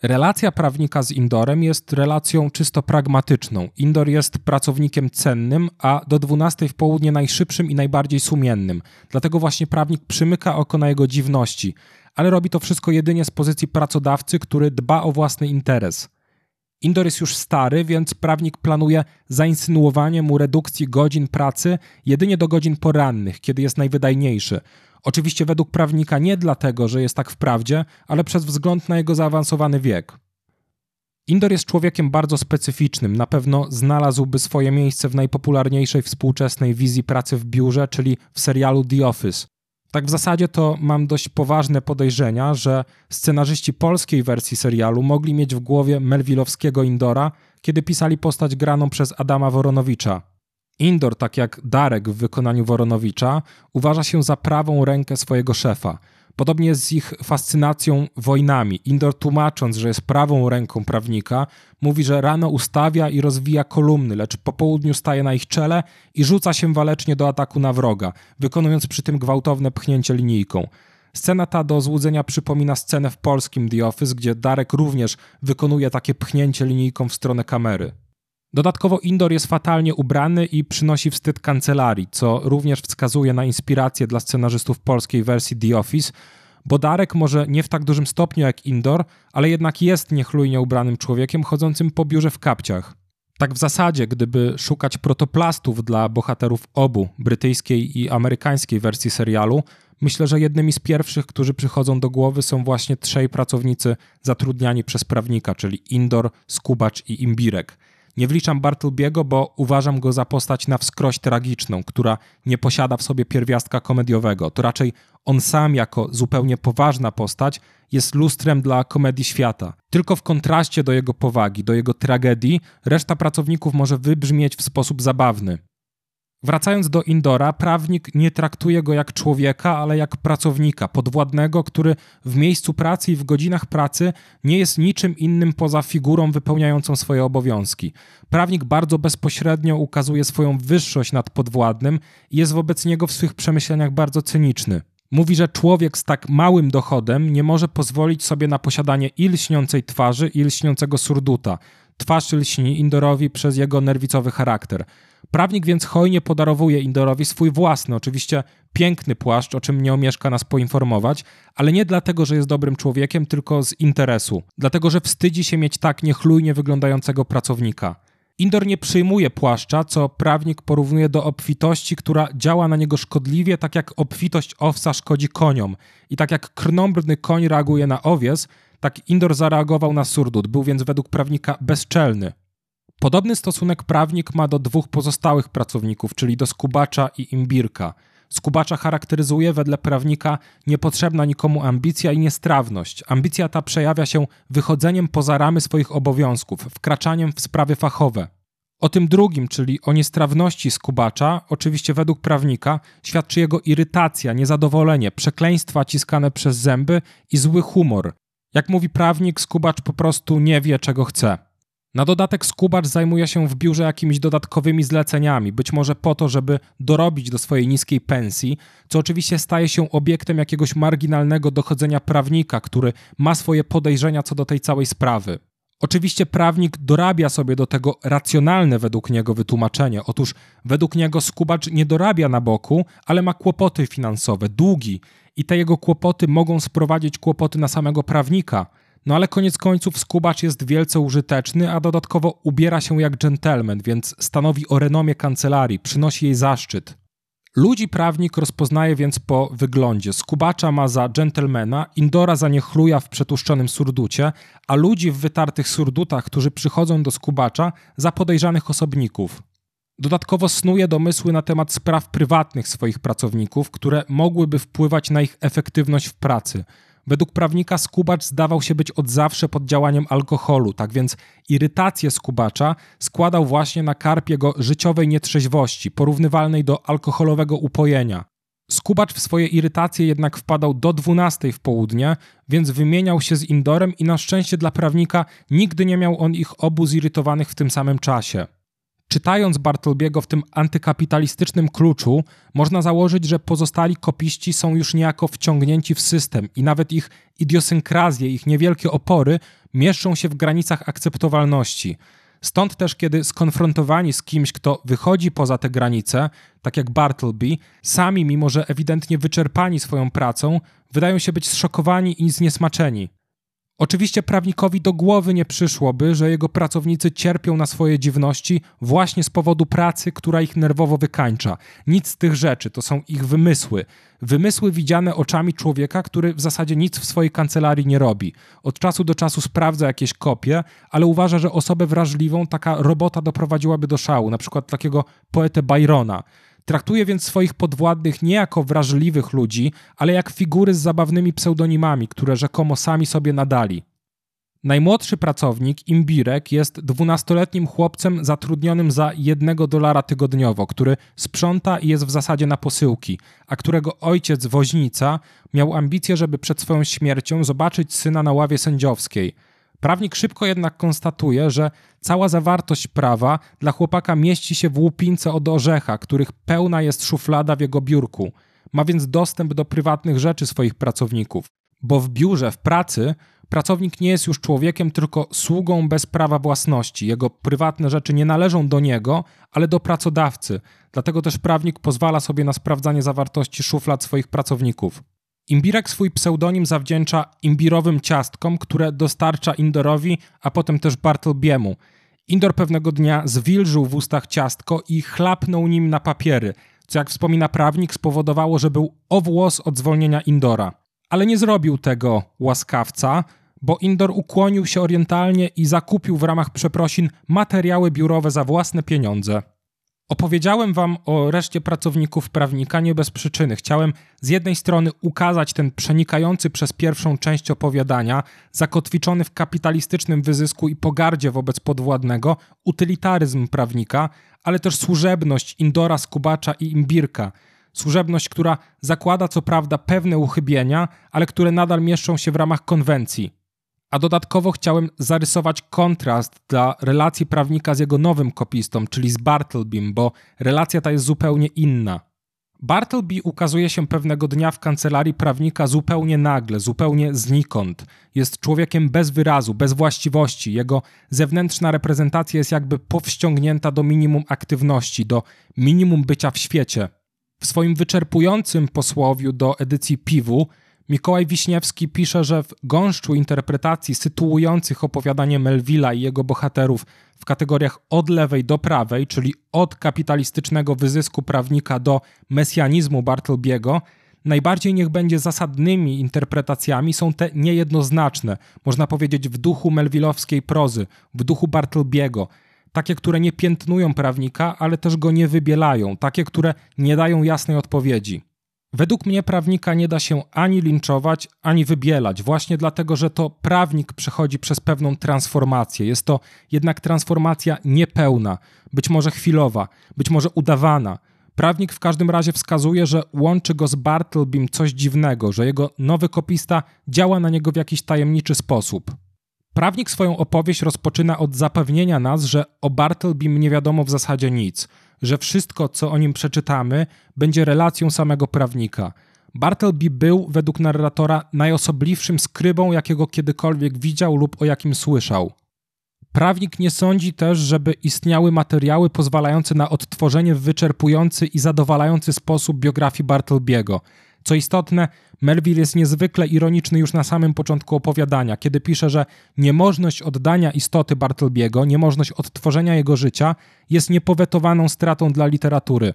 Relacja prawnika z Indorem jest relacją czysto pragmatyczną. Indor jest pracownikiem cennym, a do 12 w południe najszybszym i najbardziej sumiennym. Dlatego właśnie prawnik przymyka oko na jego dziwności, ale robi to wszystko jedynie z pozycji pracodawcy, który dba o własny interes. Indor jest już stary, więc prawnik planuje zainsynuowanie mu redukcji godzin pracy jedynie do godzin porannych, kiedy jest najwydajniejszy. Oczywiście według prawnika nie dlatego, że jest tak wprawdzie, ale przez wzgląd na jego zaawansowany wiek. Indor jest człowiekiem bardzo specyficznym, na pewno znalazłby swoje miejsce w najpopularniejszej współczesnej wizji pracy w biurze, czyli w serialu The Office. Tak w zasadzie to mam dość poważne podejrzenia, że scenarzyści polskiej wersji serialu mogli mieć w głowie Melvillowskiego Indora, kiedy pisali postać graną przez Adama Woronowicza. Indor, tak jak Darek w wykonaniu Woronowicza, uważa się za prawą rękę swojego szefa. Podobnie z ich fascynacją wojnami. Indor tłumacząc, że jest prawą ręką prawnika, mówi, że rano ustawia i rozwija kolumny, lecz po południu staje na ich czele i rzuca się walecznie do ataku na wroga, wykonując przy tym gwałtowne pchnięcie linijką. Scena ta do złudzenia przypomina scenę w polskim The Office, gdzie Darek również wykonuje takie pchnięcie linijką w stronę kamery. Dodatkowo Indor jest fatalnie ubrany i przynosi wstyd kancelarii, co również wskazuje na inspirację dla scenarzystów polskiej wersji The Office, bo Darek może nie w tak dużym stopniu jak Indor, ale jednak jest niechlujnie ubranym człowiekiem chodzącym po biurze w kapciach. Tak w zasadzie, gdyby szukać protoplastów dla bohaterów obu, brytyjskiej i amerykańskiej wersji serialu, myślę, że jednymi z pierwszych, którzy przychodzą do głowy są właśnie trzej pracownicy zatrudniani przez prawnika, czyli Indor, Skubacz i Imbirek – nie wliczam Bartlebiego, bo uważam go za postać na wskroś tragiczną, która nie posiada w sobie pierwiastka komediowego. To raczej on sam, jako zupełnie poważna postać, jest lustrem dla komedii świata. Tylko w kontraście do jego powagi, do jego tragedii, reszta pracowników może wybrzmieć w sposób zabawny. Wracając do Indora, prawnik nie traktuje go jak człowieka, ale jak pracownika, podwładnego, który w miejscu pracy i w godzinach pracy nie jest niczym innym poza figurą wypełniającą swoje obowiązki. Prawnik bardzo bezpośrednio ukazuje swoją wyższość nad podwładnym i jest wobec niego w swych przemyśleniach bardzo cyniczny. Mówi, że człowiek z tak małym dochodem nie może pozwolić sobie na posiadanie i lśniącej twarzy, i lśniącego surduta. Twarz lśni Indorowi przez jego nerwicowy charakter. Prawnik więc hojnie podarowuje Indorowi swój własny, oczywiście piękny płaszcz, o czym nie omieszka nas poinformować, ale nie dlatego, że jest dobrym człowiekiem, tylko z interesu. Dlatego, że wstydzi się mieć tak niechlujnie wyglądającego pracownika. Indor nie przyjmuje płaszcza, co prawnik porównuje do obfitości, która działa na niego szkodliwie, tak jak obfitość owsa szkodzi koniom. I tak jak krnąbrny koń reaguje na owies, tak Indor zareagował na surdut, był więc według prawnika bezczelny. Podobny stosunek prawnik ma do dwóch pozostałych pracowników, czyli do skubacza i imbirka. Skubacza charakteryzuje wedle prawnika niepotrzebna nikomu ambicja i niestrawność. Ambicja ta przejawia się wychodzeniem poza ramy swoich obowiązków, wkraczaniem w sprawy fachowe. O tym drugim, czyli o niestrawności skubacza, oczywiście według prawnika, świadczy jego irytacja, niezadowolenie, przekleństwa ciskane przez zęby i zły humor. Jak mówi prawnik, skubacz po prostu nie wie, czego chce. Na dodatek skubacz zajmuje się w biurze jakimiś dodatkowymi zleceniami, być może po to, żeby dorobić do swojej niskiej pensji, co oczywiście staje się obiektem jakiegoś marginalnego dochodzenia prawnika, który ma swoje podejrzenia co do tej całej sprawy. Oczywiście prawnik dorabia sobie do tego racjonalne według niego wytłumaczenie. Otóż według niego skubacz nie dorabia na boku, ale ma kłopoty finansowe, długi i te jego kłopoty mogą sprowadzić kłopoty na samego prawnika. No ale koniec końców skubacz jest wielce użyteczny, a dodatkowo ubiera się jak dżentelmen, więc stanowi o renomie kancelarii, przynosi jej zaszczyt. Ludzi prawnik rozpoznaje więc po wyglądzie. Skubacza ma za dżentelmena, Indora za niechluja w przetłuszczonym surducie, a ludzi w wytartych surdutach, którzy przychodzą do skubacza, za podejrzanych osobników. Dodatkowo snuje domysły na temat spraw prywatnych swoich pracowników, które mogłyby wpływać na ich efektywność w pracy – Według prawnika skubacz zdawał się być od zawsze pod działaniem alkoholu, tak więc irytację skubacza składał właśnie na karp jego życiowej nietrzeźwości, porównywalnej do alkoholowego upojenia. Skubacz w swoje irytacje jednak wpadał do 12 w południe, więc wymieniał się z Indorem i na szczęście dla prawnika nigdy nie miał on ich obu zirytowanych w tym samym czasie. Czytając Bartolbiego w tym antykapitalistycznym kluczu, można założyć, że pozostali kopiści są już niejako wciągnięci w system i nawet ich idiosynkrazje, ich niewielkie opory mieszczą się w granicach akceptowalności. Stąd też, kiedy skonfrontowani z kimś, kto wychodzi poza te granice, tak jak Bartleby, sami, mimo że ewidentnie wyczerpani swoją pracą, wydają się być zszokowani i zniesmaczeni. Oczywiście prawnikowi do głowy nie przyszłoby, że jego pracownicy cierpią na swoje dziwności właśnie z powodu pracy, która ich nerwowo wykańcza. Nic z tych rzeczy, to są ich wymysły. Wymysły widziane oczami człowieka, który w zasadzie nic w swojej kancelarii nie robi. Od czasu do czasu sprawdza jakieś kopie, ale uważa, że osobę wrażliwą taka robota doprowadziłaby do szału, na przykład takiego poetę Byrona. Traktuje więc swoich podwładnych nie jako wrażliwych ludzi, ale jak figury z zabawnymi pseudonimami, które rzekomo sami sobie nadali. Najmłodszy pracownik, Imbirek, jest dwunastoletnim chłopcem zatrudnionym za jednego dolara tygodniowo, który sprząta i jest w zasadzie na posyłki, a którego ojciec, woźnica, miał ambicje, żeby przed swoją śmiercią zobaczyć syna na ławie sędziowskiej – Prawnik szybko jednak konstatuje, że cała zawartość prawa dla chłopaka mieści się w łupince od orzecha, których pełna jest szuflada w jego biurku. Ma więc dostęp do prywatnych rzeczy swoich pracowników, bo w biurze, w pracy, pracownik nie jest już człowiekiem, tylko sługą bez prawa własności. Jego prywatne rzeczy nie należą do niego, ale do pracodawcy. Dlatego też prawnik pozwala sobie na sprawdzanie zawartości szuflad swoich pracowników. Imbirek swój pseudonim zawdzięcza imbirowym ciastkom, które dostarcza Indorowi, a potem też Bartlebiemu. Indor pewnego dnia zwilżył w ustach ciastko i chlapnął nim na papiery, co jak wspomina prawnik spowodowało, że był o włos od zwolnienia Indora. Ale nie zrobił tego łaskawca, bo Indor ukłonił się orientalnie i zakupił w ramach przeprosin materiały biurowe za własne pieniądze. Opowiedziałem wam o reszcie pracowników prawnika nie bez przyczyny. Chciałem z jednej strony ukazać ten przenikający przez pierwszą część opowiadania, zakotwiczony w kapitalistycznym wyzysku i pogardzie wobec podwładnego, utylitaryzm prawnika, ale też służebność Indora, Skubacza i Imbirka. Służebność, która zakłada co prawda pewne uchybienia, ale które nadal mieszczą się w ramach konwencji. A dodatkowo chciałem zarysować kontrast dla relacji prawnika z jego nowym kopistą, czyli z Bartlebym, bo relacja ta jest zupełnie inna. Bartleby ukazuje się pewnego dnia w kancelarii prawnika zupełnie nagle, zupełnie znikąd. Jest człowiekiem bez wyrazu, bez właściwości. Jego zewnętrzna reprezentacja jest jakby powściągnięta do minimum aktywności, do minimum bycia w świecie. W swoim wyczerpującym posłowiu do edycji Piwu Mikołaj Wiśniewski pisze, że w gąszczu interpretacji sytuujących opowiadanie Melvilla i jego bohaterów w kategoriach od lewej do prawej, czyli od kapitalistycznego wyzysku prawnika do mesjanizmu Bartlebiego, najbardziej niech będzie zasadnymi interpretacjami są te niejednoznaczne, można powiedzieć w duchu melvillowskiej prozy, w duchu Bartlebiego, takie, które nie piętnują prawnika, ale też go nie wybielają, takie, które nie dają jasnej odpowiedzi. Według mnie prawnika nie da się ani linczować, ani wybielać, właśnie dlatego, że to prawnik przechodzi przez pewną transformację. Jest to jednak transformacja niepełna, być może chwilowa, być może udawana. Prawnik w każdym razie wskazuje, że łączy go z Bartlebym coś dziwnego, że jego nowy kopista działa na niego w jakiś tajemniczy sposób. Prawnik swoją opowieść rozpoczyna od zapewnienia nas, że o Bartlebym nie wiadomo w zasadzie nic – że wszystko, co o nim przeczytamy, będzie relacją samego prawnika. Bartleby był, według narratora, najosobliwszym skrybą, jakiego kiedykolwiek widział lub o jakim słyszał. Prawnik nie sądzi też, żeby istniały materiały pozwalające na odtworzenie w wyczerpujący i zadowalający sposób biografii Bartlebiego. Co istotne, Melville jest niezwykle ironiczny już na samym początku opowiadania, kiedy pisze, że niemożność oddania istoty Bartlebiego, niemożność odtworzenia jego życia jest niepowetowaną stratą dla literatury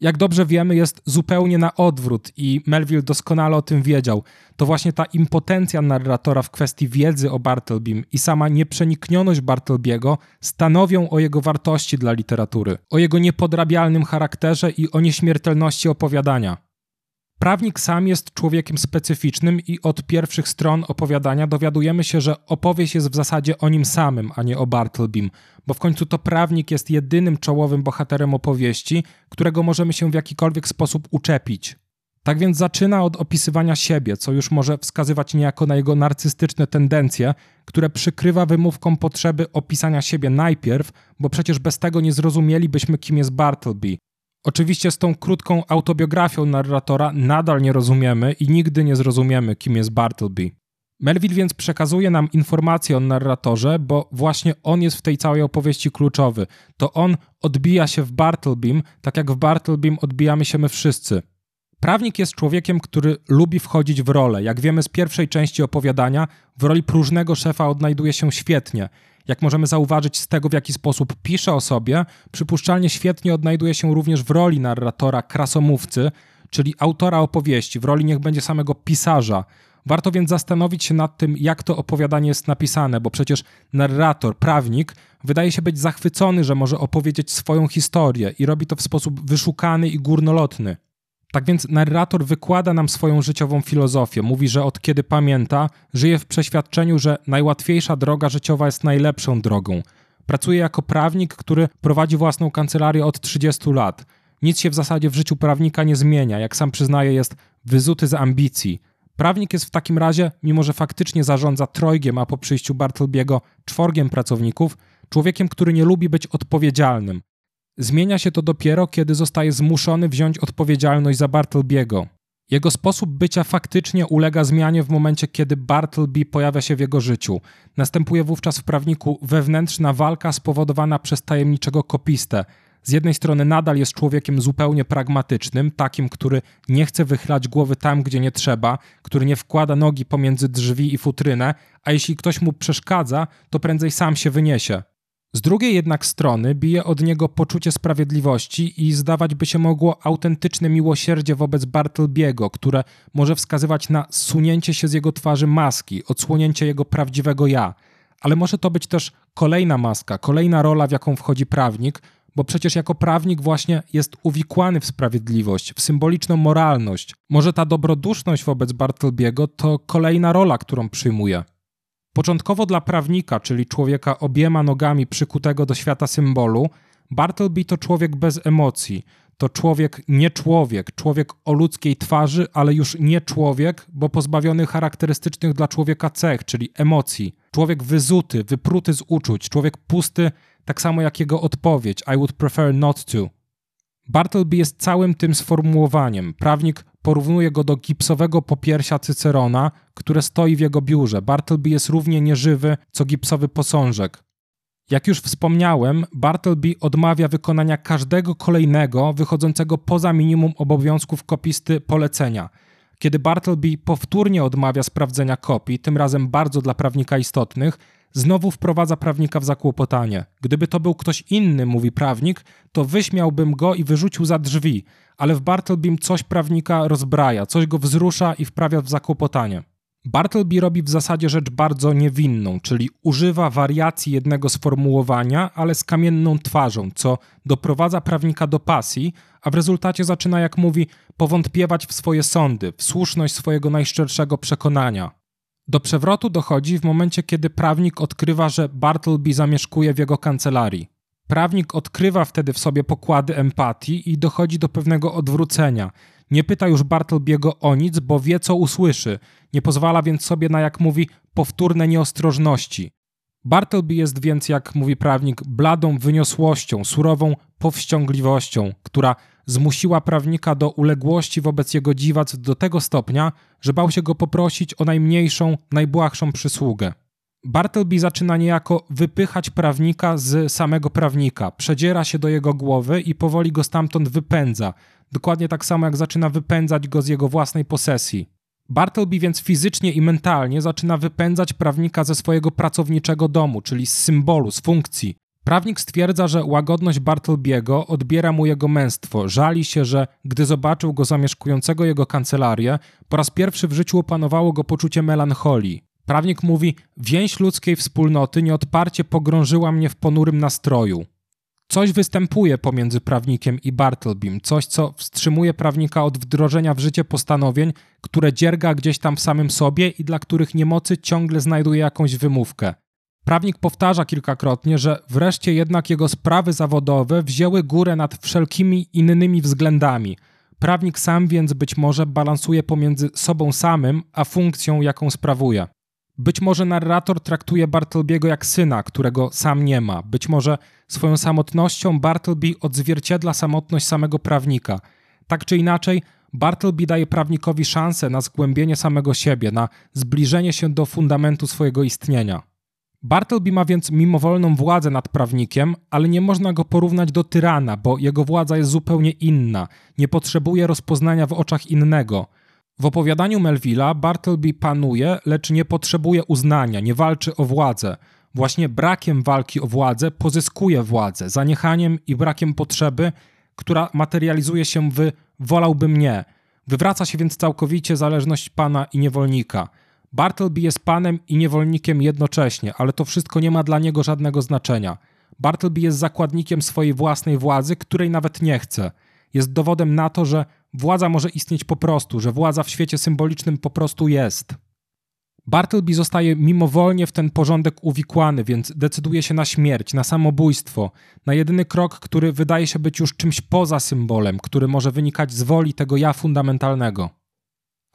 jak dobrze wiemy, jest zupełnie na odwrót i Melville doskonale o tym wiedział. To właśnie ta impotencja narratora w kwestii wiedzy o Bartlebym i sama nieprzeniknioność Bartlebiego stanowią o jego wartości dla literatury, o jego niepodrabialnym charakterze i o nieśmiertelności opowiadania. Prawnik sam jest człowiekiem specyficznym i od pierwszych stron opowiadania dowiadujemy się, że opowieść jest w zasadzie o nim samym, a nie o Bartlebym, bo w końcu to prawnik jest jedynym czołowym bohaterem opowieści, którego możemy się w jakikolwiek sposób uczepić. Tak więc zaczyna od opisywania siebie, co już może wskazywać niejako na jego narcystyczne tendencje, które przykrywa wymówką potrzeby opisania siebie najpierw, bo przecież bez tego nie zrozumielibyśmy, kim jest Bartleby, Oczywiście z tą krótką autobiografią narratora nadal nie rozumiemy i nigdy nie zrozumiemy, kim jest Bartleby. Melville więc przekazuje nam informacje o narratorze, bo właśnie on jest w tej całej opowieści kluczowy. To on odbija się w Bartlebym, tak jak w Bartlebym odbijamy się my wszyscy. Prawnik jest człowiekiem, który lubi wchodzić w rolę. Jak wiemy z pierwszej części opowiadania, w roli próżnego szefa odnajduje się świetnie jak możemy zauważyć z tego, w jaki sposób pisze o sobie, przypuszczalnie świetnie odnajduje się również w roli narratora krasomówcy, czyli autora opowieści, w roli niech będzie samego pisarza. Warto więc zastanowić się nad tym, jak to opowiadanie jest napisane, bo przecież narrator, prawnik, wydaje się być zachwycony, że może opowiedzieć swoją historię i robi to w sposób wyszukany i górnolotny. Tak więc narrator wykłada nam swoją życiową filozofię. Mówi, że od kiedy pamięta, żyje w przeświadczeniu, że najłatwiejsza droga życiowa jest najlepszą drogą. Pracuje jako prawnik, który prowadzi własną kancelarię od 30 lat. Nic się w zasadzie w życiu prawnika nie zmienia. Jak sam przyznaje, jest wyzuty z ambicji. Prawnik jest w takim razie, mimo że faktycznie zarządza trojgiem, a po przyjściu Bartlebiego czworgiem pracowników, człowiekiem, który nie lubi być odpowiedzialnym. Zmienia się to dopiero, kiedy zostaje zmuszony wziąć odpowiedzialność za Bartlebiego. Jego sposób bycia faktycznie ulega zmianie w momencie, kiedy Bartleby pojawia się w jego życiu. Następuje wówczas w prawniku wewnętrzna walka spowodowana przez tajemniczego kopistę. Z jednej strony nadal jest człowiekiem zupełnie pragmatycznym, takim, który nie chce wychylać głowy tam, gdzie nie trzeba, który nie wkłada nogi pomiędzy drzwi i futrynę, a jeśli ktoś mu przeszkadza, to prędzej sam się wyniesie. Z drugiej jednak strony bije od niego poczucie sprawiedliwości i zdawać by się mogło autentyczne miłosierdzie wobec Bartlebiego, które może wskazywać na sunięcie się z jego twarzy maski, odsłonięcie jego prawdziwego ja. Ale może to być też kolejna maska, kolejna rola, w jaką wchodzi prawnik, bo przecież jako prawnik właśnie jest uwikłany w sprawiedliwość, w symboliczną moralność. Może ta dobroduszność wobec Bartlebiego to kolejna rola, którą przyjmuje. Początkowo dla prawnika, czyli człowieka obiema nogami przykutego do świata symbolu, Bartleby to człowiek bez emocji. To człowiek nie człowiek, człowiek o ludzkiej twarzy, ale już nie człowiek, bo pozbawiony charakterystycznych dla człowieka cech, czyli emocji. Człowiek wyzuty, wypruty z uczuć, człowiek pusty, tak samo jak jego odpowiedź: I would prefer not to. Bartleby jest całym tym sformułowaniem. Prawnik porównuje go do gipsowego popiersia Cycerona, które stoi w jego biurze. Bartleby jest równie nieżywy, co gipsowy posążek. Jak już wspomniałem, Bartleby odmawia wykonania każdego kolejnego, wychodzącego poza minimum obowiązków kopisty polecenia. Kiedy Bartleby powtórnie odmawia sprawdzenia kopii, tym razem bardzo dla prawnika istotnych, znowu wprowadza prawnika w zakłopotanie. Gdyby to był ktoś inny, mówi prawnik, to wyśmiałbym go i wyrzucił za drzwi, ale w Bartlebym coś prawnika rozbraja, coś go wzrusza i wprawia w zakłopotanie. Bartleby robi w zasadzie rzecz bardzo niewinną, czyli używa wariacji jednego sformułowania, ale z kamienną twarzą, co doprowadza prawnika do pasji, a w rezultacie zaczyna, jak mówi, powątpiewać w swoje sądy, w słuszność swojego najszczerszego przekonania. Do przewrotu dochodzi w momencie, kiedy prawnik odkrywa, że Bartleby zamieszkuje w jego kancelarii. Prawnik odkrywa wtedy w sobie pokłady empatii i dochodzi do pewnego odwrócenia. Nie pyta już Bartlebiego o nic, bo wie, co usłyszy. Nie pozwala więc sobie na, jak mówi, powtórne nieostrożności. Bartleby jest więc, jak mówi prawnik, bladą wyniosłością, surową powściągliwością, która zmusiła prawnika do uległości wobec jego dziwac do tego stopnia, że bał się go poprosić o najmniejszą, najbłahszą przysługę. Bartleby zaczyna niejako wypychać prawnika z samego prawnika, przedziera się do jego głowy i powoli go stamtąd wypędza, dokładnie tak samo jak zaczyna wypędzać go z jego własnej posesji. Bartleby więc fizycznie i mentalnie zaczyna wypędzać prawnika ze swojego pracowniczego domu, czyli z symbolu, z funkcji. Prawnik stwierdza, że łagodność Bartlebiego odbiera mu jego męstwo. Żali się, że gdy zobaczył go zamieszkującego jego kancelarię, po raz pierwszy w życiu opanowało go poczucie melancholii. Prawnik mówi: Więź ludzkiej wspólnoty nieodparcie pogrążyła mnie w ponurym nastroju. Coś występuje pomiędzy prawnikiem i Bartlebym, coś, co wstrzymuje prawnika od wdrożenia w życie postanowień, które dzierga gdzieś tam w samym sobie i dla których niemocy ciągle znajduje jakąś wymówkę. Prawnik powtarza kilkakrotnie, że wreszcie jednak jego sprawy zawodowe wzięły górę nad wszelkimi innymi względami. Prawnik sam więc być może balansuje pomiędzy sobą samym a funkcją, jaką sprawuje. Być może narrator traktuje Bartlebiego jak syna, którego sam nie ma. Być może swoją samotnością Bartleby odzwierciedla samotność samego prawnika. Tak czy inaczej, Bartleby daje prawnikowi szansę na zgłębienie samego siebie, na zbliżenie się do fundamentu swojego istnienia. Bartleby ma więc mimowolną władzę nad prawnikiem, ale nie można go porównać do tyrana, bo jego władza jest zupełnie inna, nie potrzebuje rozpoznania w oczach innego – w opowiadaniu Melvilla Bartleby panuje, lecz nie potrzebuje uznania, nie walczy o władzę. Właśnie brakiem walki o władzę pozyskuje władzę, zaniechaniem i brakiem potrzeby, która materializuje się w wolałbym nie. Wywraca się więc całkowicie zależność pana i niewolnika. Bartleby jest panem i niewolnikiem jednocześnie, ale to wszystko nie ma dla niego żadnego znaczenia. Bartleby jest zakładnikiem swojej własnej władzy, której nawet nie chce. Jest dowodem na to, że Władza może istnieć po prostu, że władza w świecie symbolicznym po prostu jest. Bartleby zostaje mimowolnie w ten porządek uwikłany, więc decyduje się na śmierć, na samobójstwo, na jedyny krok, który wydaje się być już czymś poza symbolem, który może wynikać z woli tego ja fundamentalnego.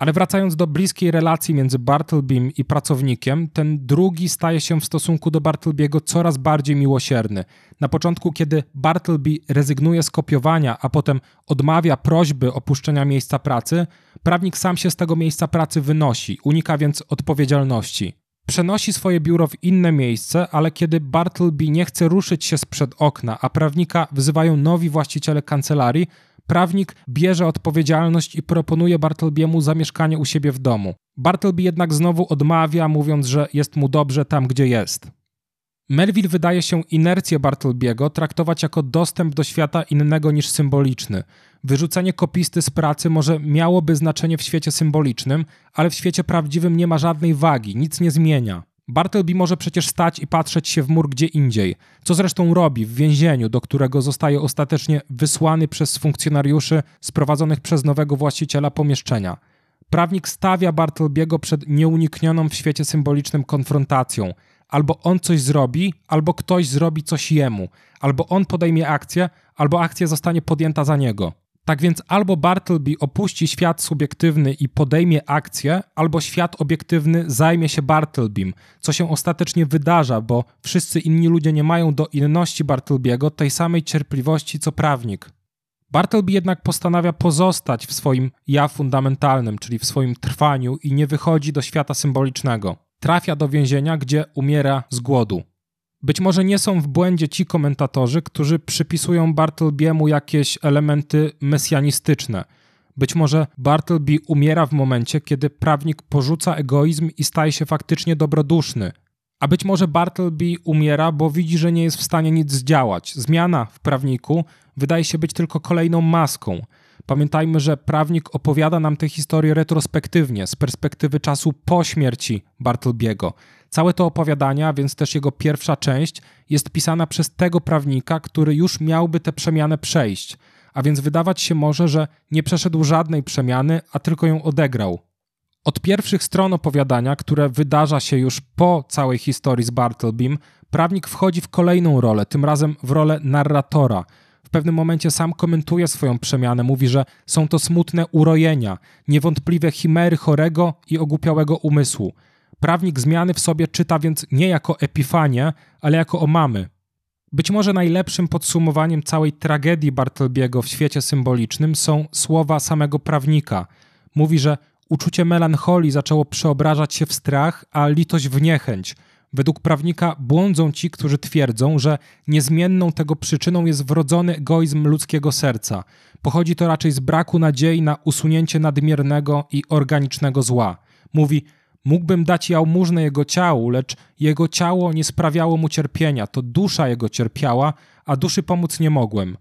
Ale wracając do bliskiej relacji między Bartlebym i pracownikiem, ten drugi staje się w stosunku do Bartlebiego coraz bardziej miłosierny. Na początku, kiedy Bartleby rezygnuje z kopiowania, a potem odmawia prośby opuszczenia miejsca pracy, prawnik sam się z tego miejsca pracy wynosi, unika więc odpowiedzialności. Przenosi swoje biuro w inne miejsce, ale kiedy Bartleby nie chce ruszyć się sprzed okna, a prawnika wzywają nowi właściciele kancelarii, Prawnik bierze odpowiedzialność i proponuje Bartlebiemu zamieszkanie u siebie w domu. Bartleby jednak znowu odmawia, mówiąc, że jest mu dobrze tam, gdzie jest. Melville wydaje się inercję Bartlebiego traktować jako dostęp do świata innego niż symboliczny. Wyrzucenie kopisty z pracy może miałoby znaczenie w świecie symbolicznym, ale w świecie prawdziwym nie ma żadnej wagi, nic nie zmienia. Bartleby może przecież stać i patrzeć się w mur gdzie indziej, co zresztą robi w więzieniu, do którego zostaje ostatecznie wysłany przez funkcjonariuszy sprowadzonych przez nowego właściciela pomieszczenia. Prawnik stawia Bartlebiego przed nieuniknioną w świecie symbolicznym konfrontacją. Albo on coś zrobi, albo ktoś zrobi coś jemu, albo on podejmie akcję, albo akcja zostanie podjęta za niego. Tak więc albo Bartleby opuści świat subiektywny i podejmie akcję, albo świat obiektywny zajmie się Bartlebym, co się ostatecznie wydarza, bo wszyscy inni ludzie nie mają do inności Bartlebiego tej samej cierpliwości co prawnik. Bartleby jednak postanawia pozostać w swoim ja fundamentalnym, czyli w swoim trwaniu i nie wychodzi do świata symbolicznego. Trafia do więzienia, gdzie umiera z głodu. Być może nie są w błędzie ci komentatorzy, którzy przypisują Bartlebiemu jakieś elementy mesjanistyczne. Być może Bartleby umiera w momencie, kiedy prawnik porzuca egoizm i staje się faktycznie dobroduszny. A być może Bartleby umiera, bo widzi, że nie jest w stanie nic zdziałać. Zmiana w prawniku wydaje się być tylko kolejną maską. Pamiętajmy, że prawnik opowiada nam tę historię retrospektywnie, z perspektywy czasu po śmierci Bartlebiego. Całe to opowiadanie, a więc też jego pierwsza część, jest pisana przez tego prawnika, który już miałby tę przemianę przejść. A więc wydawać się może, że nie przeszedł żadnej przemiany, a tylko ją odegrał. Od pierwszych stron opowiadania, które wydarza się już po całej historii z Bartlebym, prawnik wchodzi w kolejną rolę, tym razem w rolę narratora. W pewnym momencie sam komentuje swoją przemianę, mówi, że są to smutne urojenia, niewątpliwe chimery chorego i ogłupiałego umysłu. Prawnik zmiany w sobie czyta więc nie jako epifanię, ale jako omamy. Być może najlepszym podsumowaniem całej tragedii Bartlebiego w świecie symbolicznym są słowa samego prawnika. Mówi, że uczucie melancholii zaczęło przeobrażać się w strach, a litość w niechęć. Według prawnika błądzą ci, którzy twierdzą, że niezmienną tego przyczyną jest wrodzony egoizm ludzkiego serca. Pochodzi to raczej z braku nadziei na usunięcie nadmiernego i organicznego zła. Mówi, mógłbym dać jałmużnę jego ciału, lecz jego ciało nie sprawiało mu cierpienia, to dusza jego cierpiała, a duszy pomóc nie mogłem.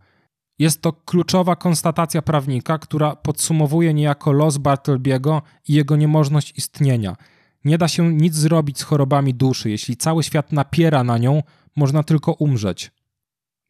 Jest to kluczowa konstatacja prawnika, która podsumowuje niejako los Bartlebiego i jego niemożność istnienia. Nie da się nic zrobić z chorobami duszy. Jeśli cały świat napiera na nią, można tylko umrzeć.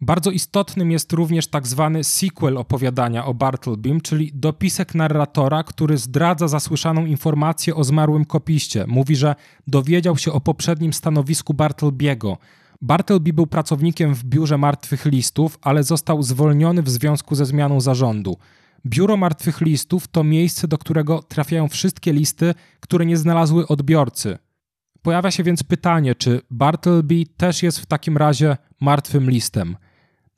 Bardzo istotnym jest również tak zwany sequel opowiadania o Bartlebym, czyli dopisek narratora, który zdradza zasłyszaną informację o zmarłym kopiście. Mówi, że dowiedział się o poprzednim stanowisku Bartlebiego. Bartleby był pracownikiem w biurze martwych listów, ale został zwolniony w związku ze zmianą zarządu. Biuro Martwych Listów to miejsce, do którego trafiają wszystkie listy, które nie znalazły odbiorcy. Pojawia się więc pytanie, czy Bartleby też jest w takim razie martwym listem.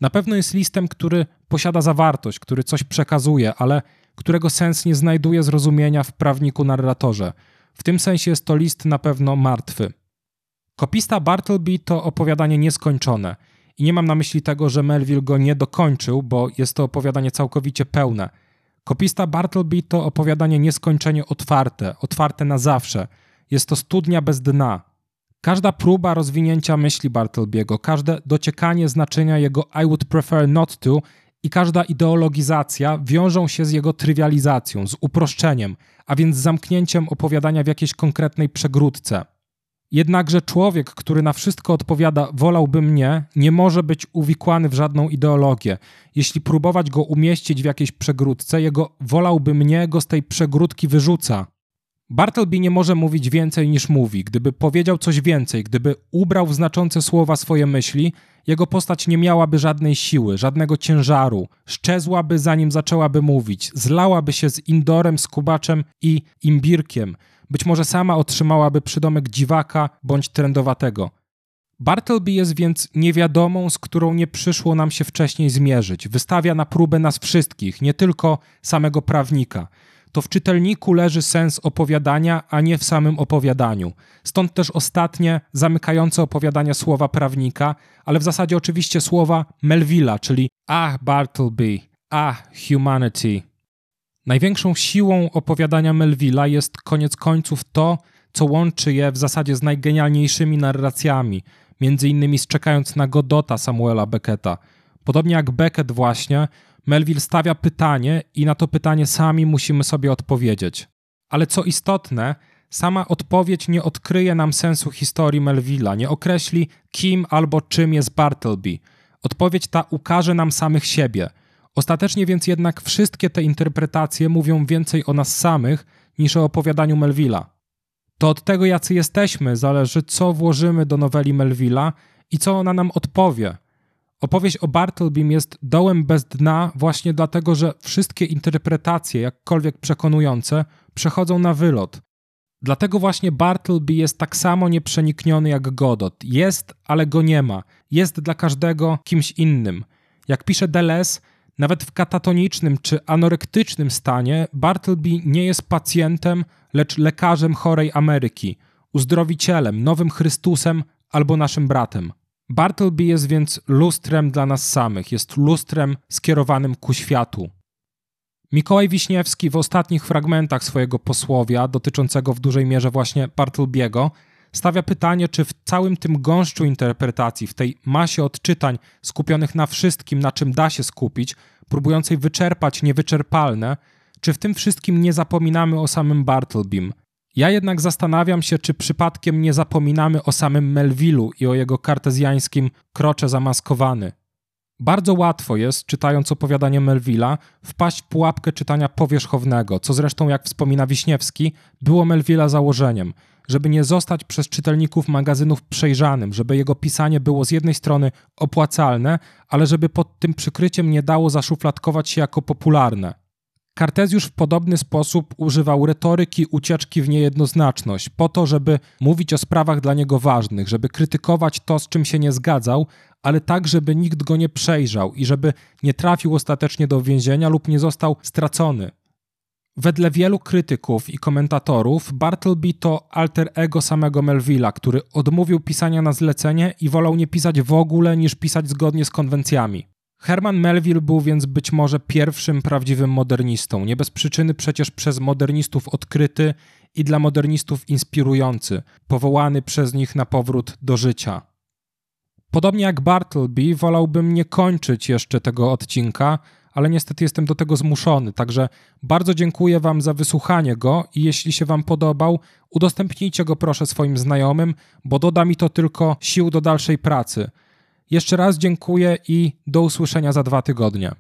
Na pewno jest listem, który posiada zawartość, który coś przekazuje, ale którego sens nie znajduje zrozumienia w prawniku narratorze. W tym sensie jest to list na pewno martwy. Kopista Bartleby to opowiadanie nieskończone. I nie mam na myśli tego, że Melville go nie dokończył, bo jest to opowiadanie całkowicie pełne. Kopista Bartleby to opowiadanie nieskończenie otwarte, otwarte na zawsze. Jest to studnia bez dna. Każda próba rozwinięcia myśli Bartlebiego, każde dociekanie znaczenia jego I would prefer not to i każda ideologizacja wiążą się z jego trywializacją, z uproszczeniem, a więc zamknięciem opowiadania w jakiejś konkretnej przegródce. Jednakże człowiek, który na wszystko odpowiada, wolałby mnie, nie może być uwikłany w żadną ideologię. Jeśli próbować go umieścić w jakiejś przegródce, jego wolałby mnie go z tej przegródki wyrzuca. Bartleby nie może mówić więcej niż mówi. Gdyby powiedział coś więcej, gdyby ubrał w znaczące słowa swoje myśli, jego postać nie miałaby żadnej siły, żadnego ciężaru, szczezłaby zanim zaczęłaby mówić, zlałaby się z Indorem, Skubaczem i Imbirkiem, być może sama otrzymałaby przydomek dziwaka bądź trendowatego. Bartleby jest więc niewiadomą, z którą nie przyszło nam się wcześniej zmierzyć. Wystawia na próbę nas wszystkich, nie tylko samego prawnika. To w czytelniku leży sens opowiadania, a nie w samym opowiadaniu. Stąd też ostatnie, zamykające opowiadania słowa prawnika, ale w zasadzie oczywiście słowa Melvilla, czyli Ah, Bartleby, ah, humanity. Największą siłą opowiadania Melvilla jest koniec końców to, co łączy je w zasadzie z najgenialniejszymi narracjami, między innymi z Czekając na Godota Samuela Becketa. Podobnie jak Beckett właśnie, Melville stawia pytanie i na to pytanie sami musimy sobie odpowiedzieć. Ale co istotne, sama odpowiedź nie odkryje nam sensu historii Melvilla, nie określi kim albo czym jest Bartleby. Odpowiedź ta ukaże nam samych siebie – Ostatecznie więc jednak wszystkie te interpretacje mówią więcej o nas samych niż o opowiadaniu Melvilla. To od tego, jacy jesteśmy, zależy, co włożymy do noweli Melvilla i co ona nam odpowie. Opowieść o Bartlebym jest dołem bez dna właśnie dlatego, że wszystkie interpretacje, jakkolwiek przekonujące, przechodzą na wylot. Dlatego właśnie Bartleby jest tak samo nieprzenikniony jak Godot. Jest, ale go nie ma. Jest dla każdego kimś innym. Jak pisze Deleuze, nawet w katatonicznym czy anorektycznym stanie Bartleby nie jest pacjentem, lecz lekarzem chorej Ameryki, uzdrowicielem, nowym Chrystusem albo naszym bratem. Bartleby jest więc lustrem dla nas samych, jest lustrem skierowanym ku światu. Mikołaj Wiśniewski w ostatnich fragmentach swojego posłowia, dotyczącego w dużej mierze właśnie Bartlebiego, stawia pytanie, czy w całym tym gąszczu interpretacji, w tej masie odczytań skupionych na wszystkim, na czym da się skupić, próbującej wyczerpać niewyczerpalne, czy w tym wszystkim nie zapominamy o samym Bartlebym. Ja jednak zastanawiam się, czy przypadkiem nie zapominamy o samym Melvillu i o jego kartezjańskim krocze zamaskowany. Bardzo łatwo jest, czytając opowiadanie Melvilla, wpaść w pułapkę czytania powierzchownego, co zresztą, jak wspomina Wiśniewski, było Melvilla założeniem – żeby nie zostać przez czytelników magazynów przejrzanym, żeby jego pisanie było z jednej strony opłacalne, ale żeby pod tym przykryciem nie dało zaszufladkować się jako popularne. Kartezjusz w podobny sposób używał retoryki ucieczki w niejednoznaczność, po to, żeby mówić o sprawach dla niego ważnych, żeby krytykować to, z czym się nie zgadzał, ale tak, żeby nikt go nie przejrzał i żeby nie trafił ostatecznie do więzienia lub nie został stracony. Wedle wielu krytyków i komentatorów, Bartleby to alter ego samego Melvilla, który odmówił pisania na zlecenie i wolał nie pisać w ogóle niż pisać zgodnie z konwencjami. Herman Melville był więc być może pierwszym prawdziwym modernistą, nie bez przyczyny przecież przez modernistów odkryty i dla modernistów inspirujący, powołany przez nich na powrót do życia. Podobnie jak Bartleby, wolałbym nie kończyć jeszcze tego odcinka, ale niestety jestem do tego zmuszony. Także bardzo dziękuję Wam za wysłuchanie go i jeśli się Wam podobał, udostępnijcie go proszę swoim znajomym, bo doda mi to tylko sił do dalszej pracy. Jeszcze raz dziękuję i do usłyszenia za dwa tygodnie.